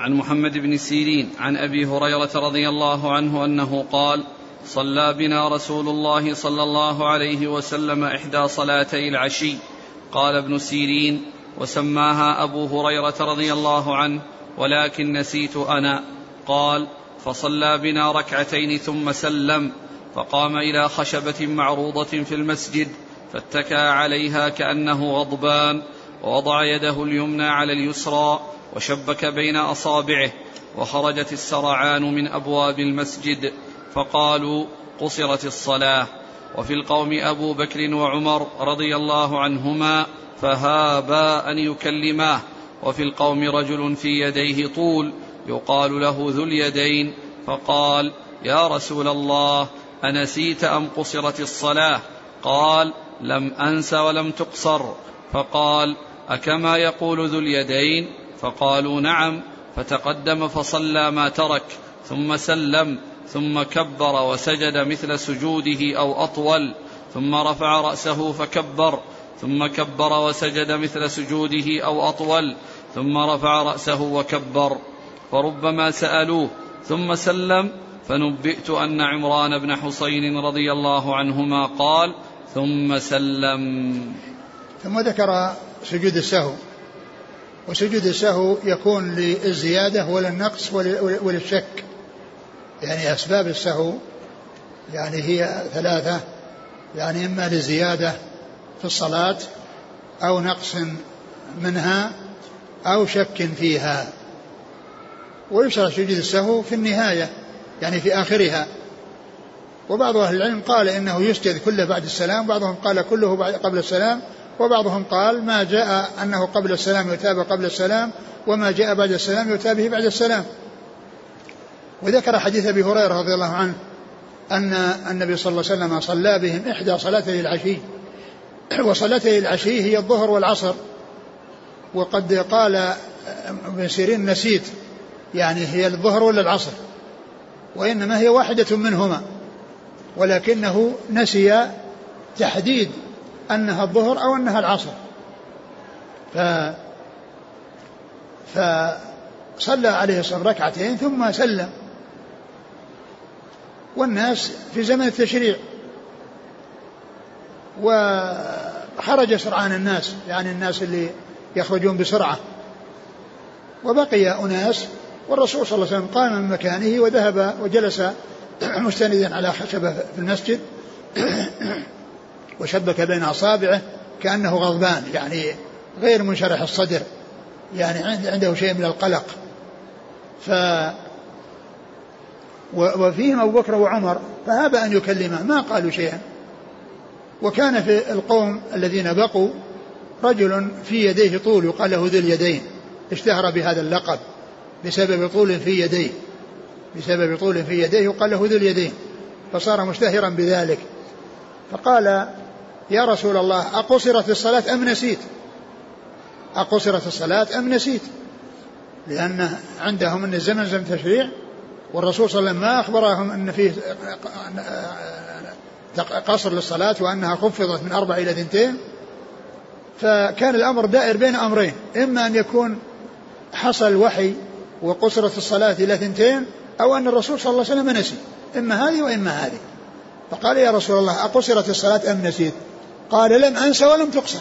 عن محمد بن سيرين عن أبي هريرة رضي الله عنه أنه قال صلى بنا رسول الله صلى الله عليه وسلم إحدى صلاتي العشي. قال ابن سيرين وسماها أبو هريرة رضي الله عنه ولكن نسيت أنا. قال فصلى بنا ركعتين ثم سلم. فقام إلى خشبة معروضة في المسجد فاتكى عليها كأنه غضبان ووضع يده اليمنى على اليسرى وشبك بين أصابعه وخرجت السرعان من أبواب المسجد فقالوا قصرت الصلاة. وفي القوم أبو بكر وعمر رضي الله عنهما فهابا أن يكلماه. وفي القوم رجل في يديه طول يقال له ذو اليدين فقال يا رسول الله أنسيت أم قصرت الصلاة؟ قال لم أنس ولم تقصر. فقال أكما يقول ذو اليدين؟ فقالوا نعم. فتقدم فصلى ما ترك ثم سلم ثم كبر وسجد مثل سجوده أو أطول ثم رفع رأسه فكبر ثم كبر وسجد مثل سجوده أو أطول ثم رفع رأسه وكبر. فربما سألوه ثم سلم فنبئت أن عمران بن حسين رضي الله عنهما قال ثم سلم. ثم ذكر سجود السهو. وسجود السهو يكون للزيادة وللنقص وللشك. يعني أسباب السهو يعني هي ثلاثة. يعني إما لزيادة في الصلاة أو نقص منها أو شك فيها. ويشرع سجود السهو في النهاية. يعني في آخرها. وبعض أهل العلم قال إنه يسجد كله بعد السلام بعضهم قال كله قبل السلام وبعضهم قال ما جاء أنه قبل السلام يتاب قبل السلام وما جاء بعد السلام يتابه بعد السلام. وذكر حديث أبي هريرة رضي الله عنه أن النبي صلى الله عليه وسلم صلى بهم إحدى صلاتي العشي وصلاتي العشي هي الظهر والعصر. وقد قال ابن سيرين نسيت يعني هي الظهر ولا العصر؟ وإنما هي واحدة منهما ولكنه نسي تحديد أنها الظهر أو أنها العصر. ف فصلى عليه الصلاة ركعتين ثم سلم. والناس في زمن التشريع وخرج سرعان الناس يعني الناس اللي يخرجون بسرعة. وبقي أناس والرسول صلى الله عليه وسلم قام من مكانه وذهب وجلس مستندا على خشبة في المسجد وشبك بين أصابعه كأنه غضبان يعني غير منشرح الصدر يعني عنده شيء من القلق. ف وفيهم أبو بكر وعمر فهاب أن يكلمه ما قالوا شيئا. وكان في القوم الذين بقوا رجل في يديه طول يقال له ذو اليدين اشتهر بهذا اللقب. بسبب طول في يديه. بسبب طول في يديه يقال له ذو اليدين فصار مشتهرا بذلك. فقال يا رسول الله أقصرت الصلاة أم نسيت؟ أقصرت الصلاة أم نسيت؟ لأن عندهم أن الزمن زمن تشريع والرسول صلى الله عليه وسلم ما أخبرهم أن فيه قصر للصلاة وأنها خفضت من أربع إلى ثنتين. فكان الأمر دائر بين أمرين إما أن يكون حصل وحي وقصرت الصلاة إلى ثنتين أو أن الرسول صلى الله عليه وسلم نسي إما هذه وإما هذه. فقال يا رسول الله أقصرت الصلاة أم نسيت؟ قال لم أنس ولم تقصر.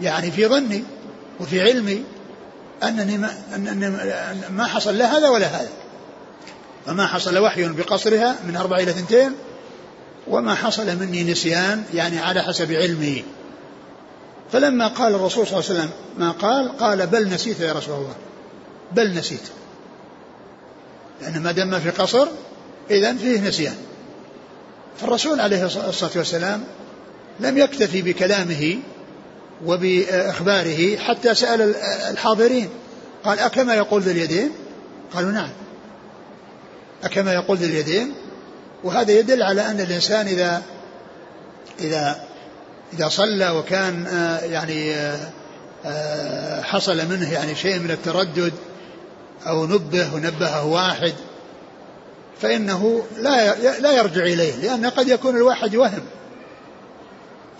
يعني في ظني وفي علمي أنني ما, أنني ما حصل لا هذا ولا هذا. فما حصل وحي بقصرها من أربع إلى ثنتين وما حصل مني نسيان يعني على حسب علمي. فلما قال الرسول صلى الله عليه وسلم ما قال قال بل نسيت يا رسول الله. بل نسيت. لأن ما دام في قصر إذا فيه نسيان. فالرسول عليه الصلاة والسلام لم يكتفي بكلامه وبإخباره حتى سأل الحاضرين. قال أكما يقول ذي اليدين؟ قالوا نعم. أكما يقول ذي اليدين؟ وهذا يدل على أن الإنسان إذا إذا إذا صلى وكان آه، يعني آه، آه، حصل منه يعني شيء من التردد أو نبه ونبهه واحد فإنه لا لا يرجع إليه لأن قد يكون الواحد وهم.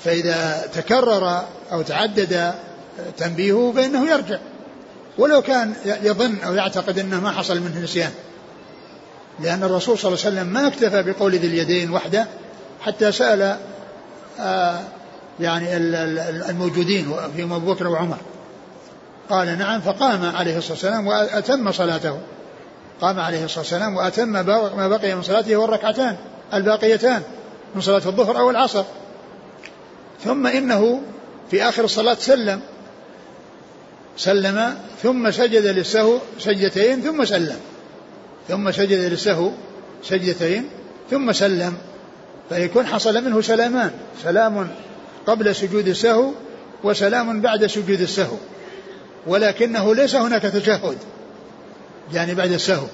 فإذا تكرر أو تعدد تنبيهه فإنه يرجع. ولو كان يظن أو يعتقد أنه ما حصل منه نسيان. لأن الرسول صلى الله عليه وسلم ما اكتفى بقول ذي اليدين وحده حتى سأل آه، يعني الموجودين في أبو بكر وعمر. قال نعم فقام عليه الصلاة والسلام وأتم صلاته. قام عليه الصلاة والسلام وأتم ما بقي من صلاته والركعتان الباقيتان من صلاة الظهر أو العصر. ثم إنه في آخر الصلاة سلم. سلم ثم سجد للسهو سجدتين ثم سلم. ثم سجد للسهو سجدتين ثم سلم. فيكون حصل منه سلامان. سلام قبل سجود السهو وسلام بعد سجود السهو. ولكنه ليس هناك تشهد يعني بعد السهو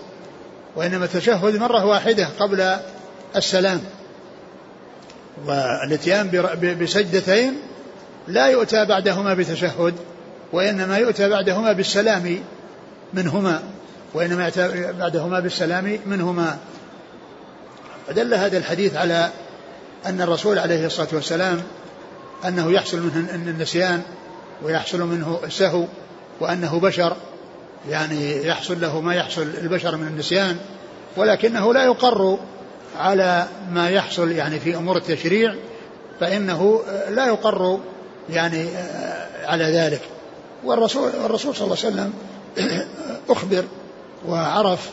وإنما التشهد مرة واحدة قبل السلام. والإتيان بسجدتين لا يؤتى بعدهما بتشهد وإنما يؤتى بعدهما بالسلام منهما وإنما يأتى بعدهما بالسلام منهما. فدل هذا الحديث على أن الرسول عليه الصلاة والسلام أنه يحصل منه النسيان ويحصل منه السهو وأنه بشر يعني يحصل له ما يحصل البشر من النسيان ولكنه لا يقر على ما يحصل يعني في أمور التشريع فإنه لا يقر يعني على ذلك. والرسول الرسول صلى الله عليه وسلم أخبر وعرف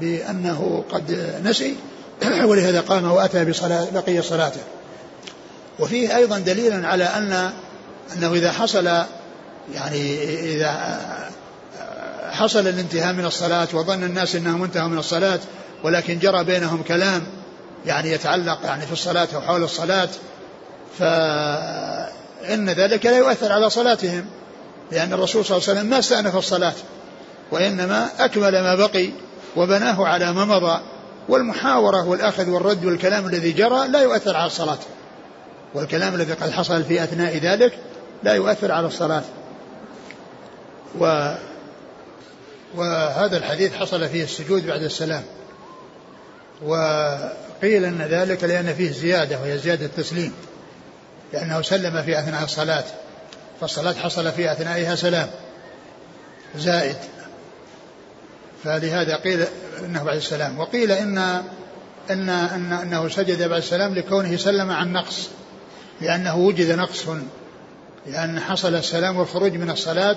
بأنه قد نسي ولهذا قام وأتى بصلاة بقي صلاته. وفيه أيضا دليل على أن أنه إذا حصل يعني إذا حصل الانتهاء من الصلاة وظن الناس أنهم انتهوا من الصلاة ولكن جرى بينهم كلام يعني يتعلق يعني في الصلاة أو حول الصلاة فإن ذلك لا يؤثر على صلاتهم لأن الرسول صلى الله عليه وسلم ما استأنف الصلاة وإنما أكمل ما بقي وبناه على ما مضى والمحاورة والأخذ والرد والكلام الذي جرى لا يؤثر على الصلاة والكلام الذي قد حصل في أثناء ذلك لا يؤثر على الصلاة. و وهذا الحديث حصل فيه السجود بعد السلام. وقيل أن ذلك لأن فيه زيادة وهي زيادة التسليم لأنه سلم في أثناء الصلاة فالصلاة حصل في أثنائها سلام زائد. فلهذا قيل إنه بعد السلام. وقيل إن إن إن إنه سجد بعد السلام لكونه سلم عن نقص لأنه وجد نقص لأن حصل السلام والخروج من الصلاة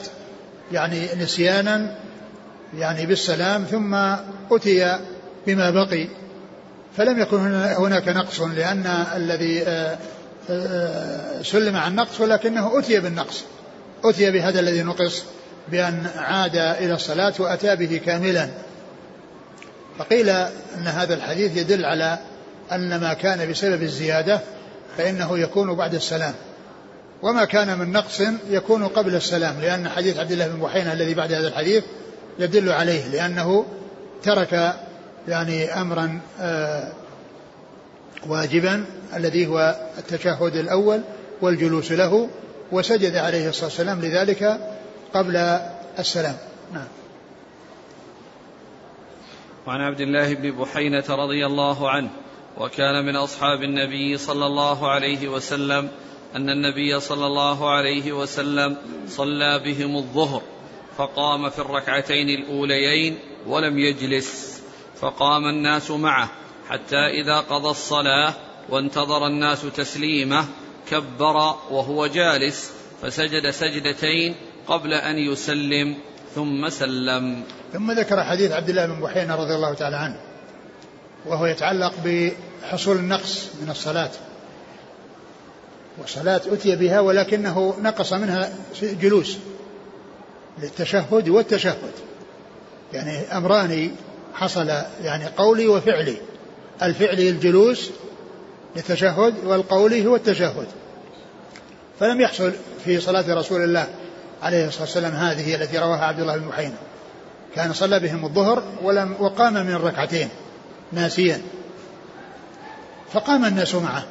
يعني نسيانا يعني بالسلام ثم أتي بما بقي. فلم يكن هناك نقص لأن الذي آه، آه، سلم عن نقص ولكنه أتي بالنقص. أتي بهذا الذي نقص بأن عاد إلى الصلاة وأتى به كاملا. فقيل أن هذا الحديث يدل على أن ما كان بسبب الزيادة فإنه يكون بعد السلام. وما كان من نقص يكون قبل السلام لأن حديث عبد الله بن بحينة الذي بعد هذا الحديث يدل عليه لأنه ترك يعني أمرا آه واجبا الذي هو التشهد الأول والجلوس له وسجد عليه الصلاة والسلام لذلك قبل السلام. نعم. وعن عبد الله بن بحينة رضي الله عنه وكان من أصحاب النبي صلى الله عليه وسلم أن النبي صلى الله عليه وسلم صلى بهم الظهر فقام في الركعتين الأوليين ولم يجلس فقام الناس معه حتى إذا قضى الصلاة وانتظر الناس تسليمه كبر وهو جالس فسجد سجدتين قبل أن يسلم ثم سلم. ثم ذكر حديث عبد الله بن بحينا رضي الله تعالى عنه وهو يتعلق بحصول النقص من الصلاة. والصلاة أتي بها ولكنه نقص منها جلوس للتشهد والتشهد. يعني أمران حصل يعني قولي وفعلي. الفعلي الجلوس للتشهد والقولي هو التشهد. فلم يحصل في صلاة رسول الله عليه الصلاة والسلام هذه التي رواها عبد الله بن محينا كان صلى بهم الظهر ولم وقام من الركعتين ناسيا. فقام الناس معه.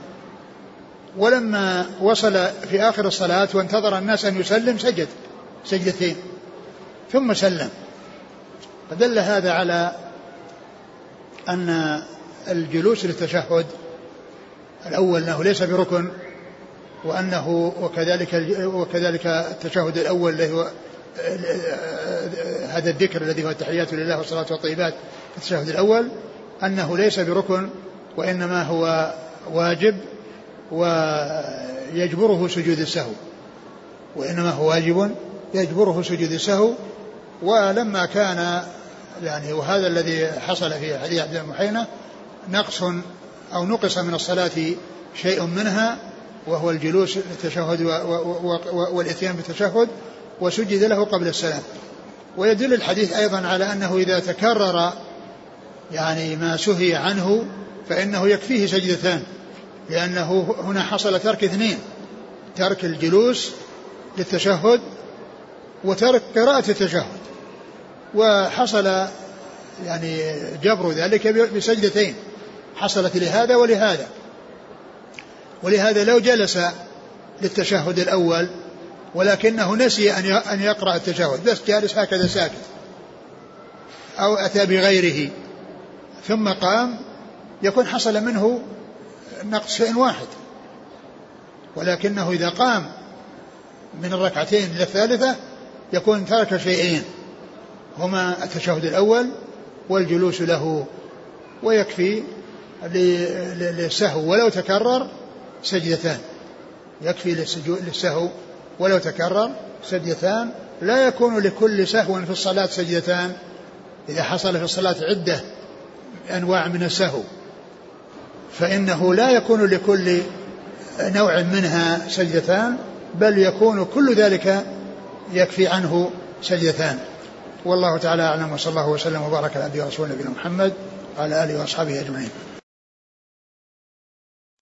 ولما وصل في آخر الصلاة وانتظر الناس أن يسلم سجد. سجدتين. ثم سلم. فدل هذا على أن الجلوس للتشهد الأول أنه ليس بركن وأنه وكذلك وكذلك التشهد الأول الذي هو هذا الذكر الذي هو التحيات لله والصلاة والطيبات في التشهد الأول أنه ليس بركن وإنما هو واجب ويجبره سجود السهو. وإنما هو واجب يجبره سجود السهو. ولما كان يعني وهذا الذي حصل في حديث عبد المحينة نقص أو نقص من الصلاة شيء منها وهو الجلوس للتشهد والإتيان بالتشهد وسجد له قبل السلام. ويدل الحديث أيضا على أنه إذا تكرر يعني ما سهي عنه فإنه يكفيه سجدتان. لأنه هنا حصل ترك اثنين. ترك الجلوس للتشهد وترك قراءة التشهد. وحصل يعني جبر ذلك بسجدتين. حصلت لهذا ولهذا. ولهذا لو جلس للتشهد الأول ولكنه نسي أن يقرأ التشهد بس جالس هكذا ساكت. أو أتى بغيره. ثم قام يكون حصل منه نقص شيء واحد. ولكنه إذا قام من الركعتين إلى الثالثة يكون ترك شيئين. هما التشهد الأول والجلوس له ويكفي للسهو ولو تكرر سجدتان. يكفي للسهو ولو تكرر سجدتان. لا يكون لكل سهو في الصلاة سجدتان. إذا حصل في الصلاة عدة أنواع من السهو. فإنه لا يكون لكل نوع منها سجدتان بل يكون كل ذلك يكفي عنه سجدتان. والله تعالى أعلم وصلى الله وسلم وبارك على نبينا محمد وعلى آله وأصحابه أجمعين.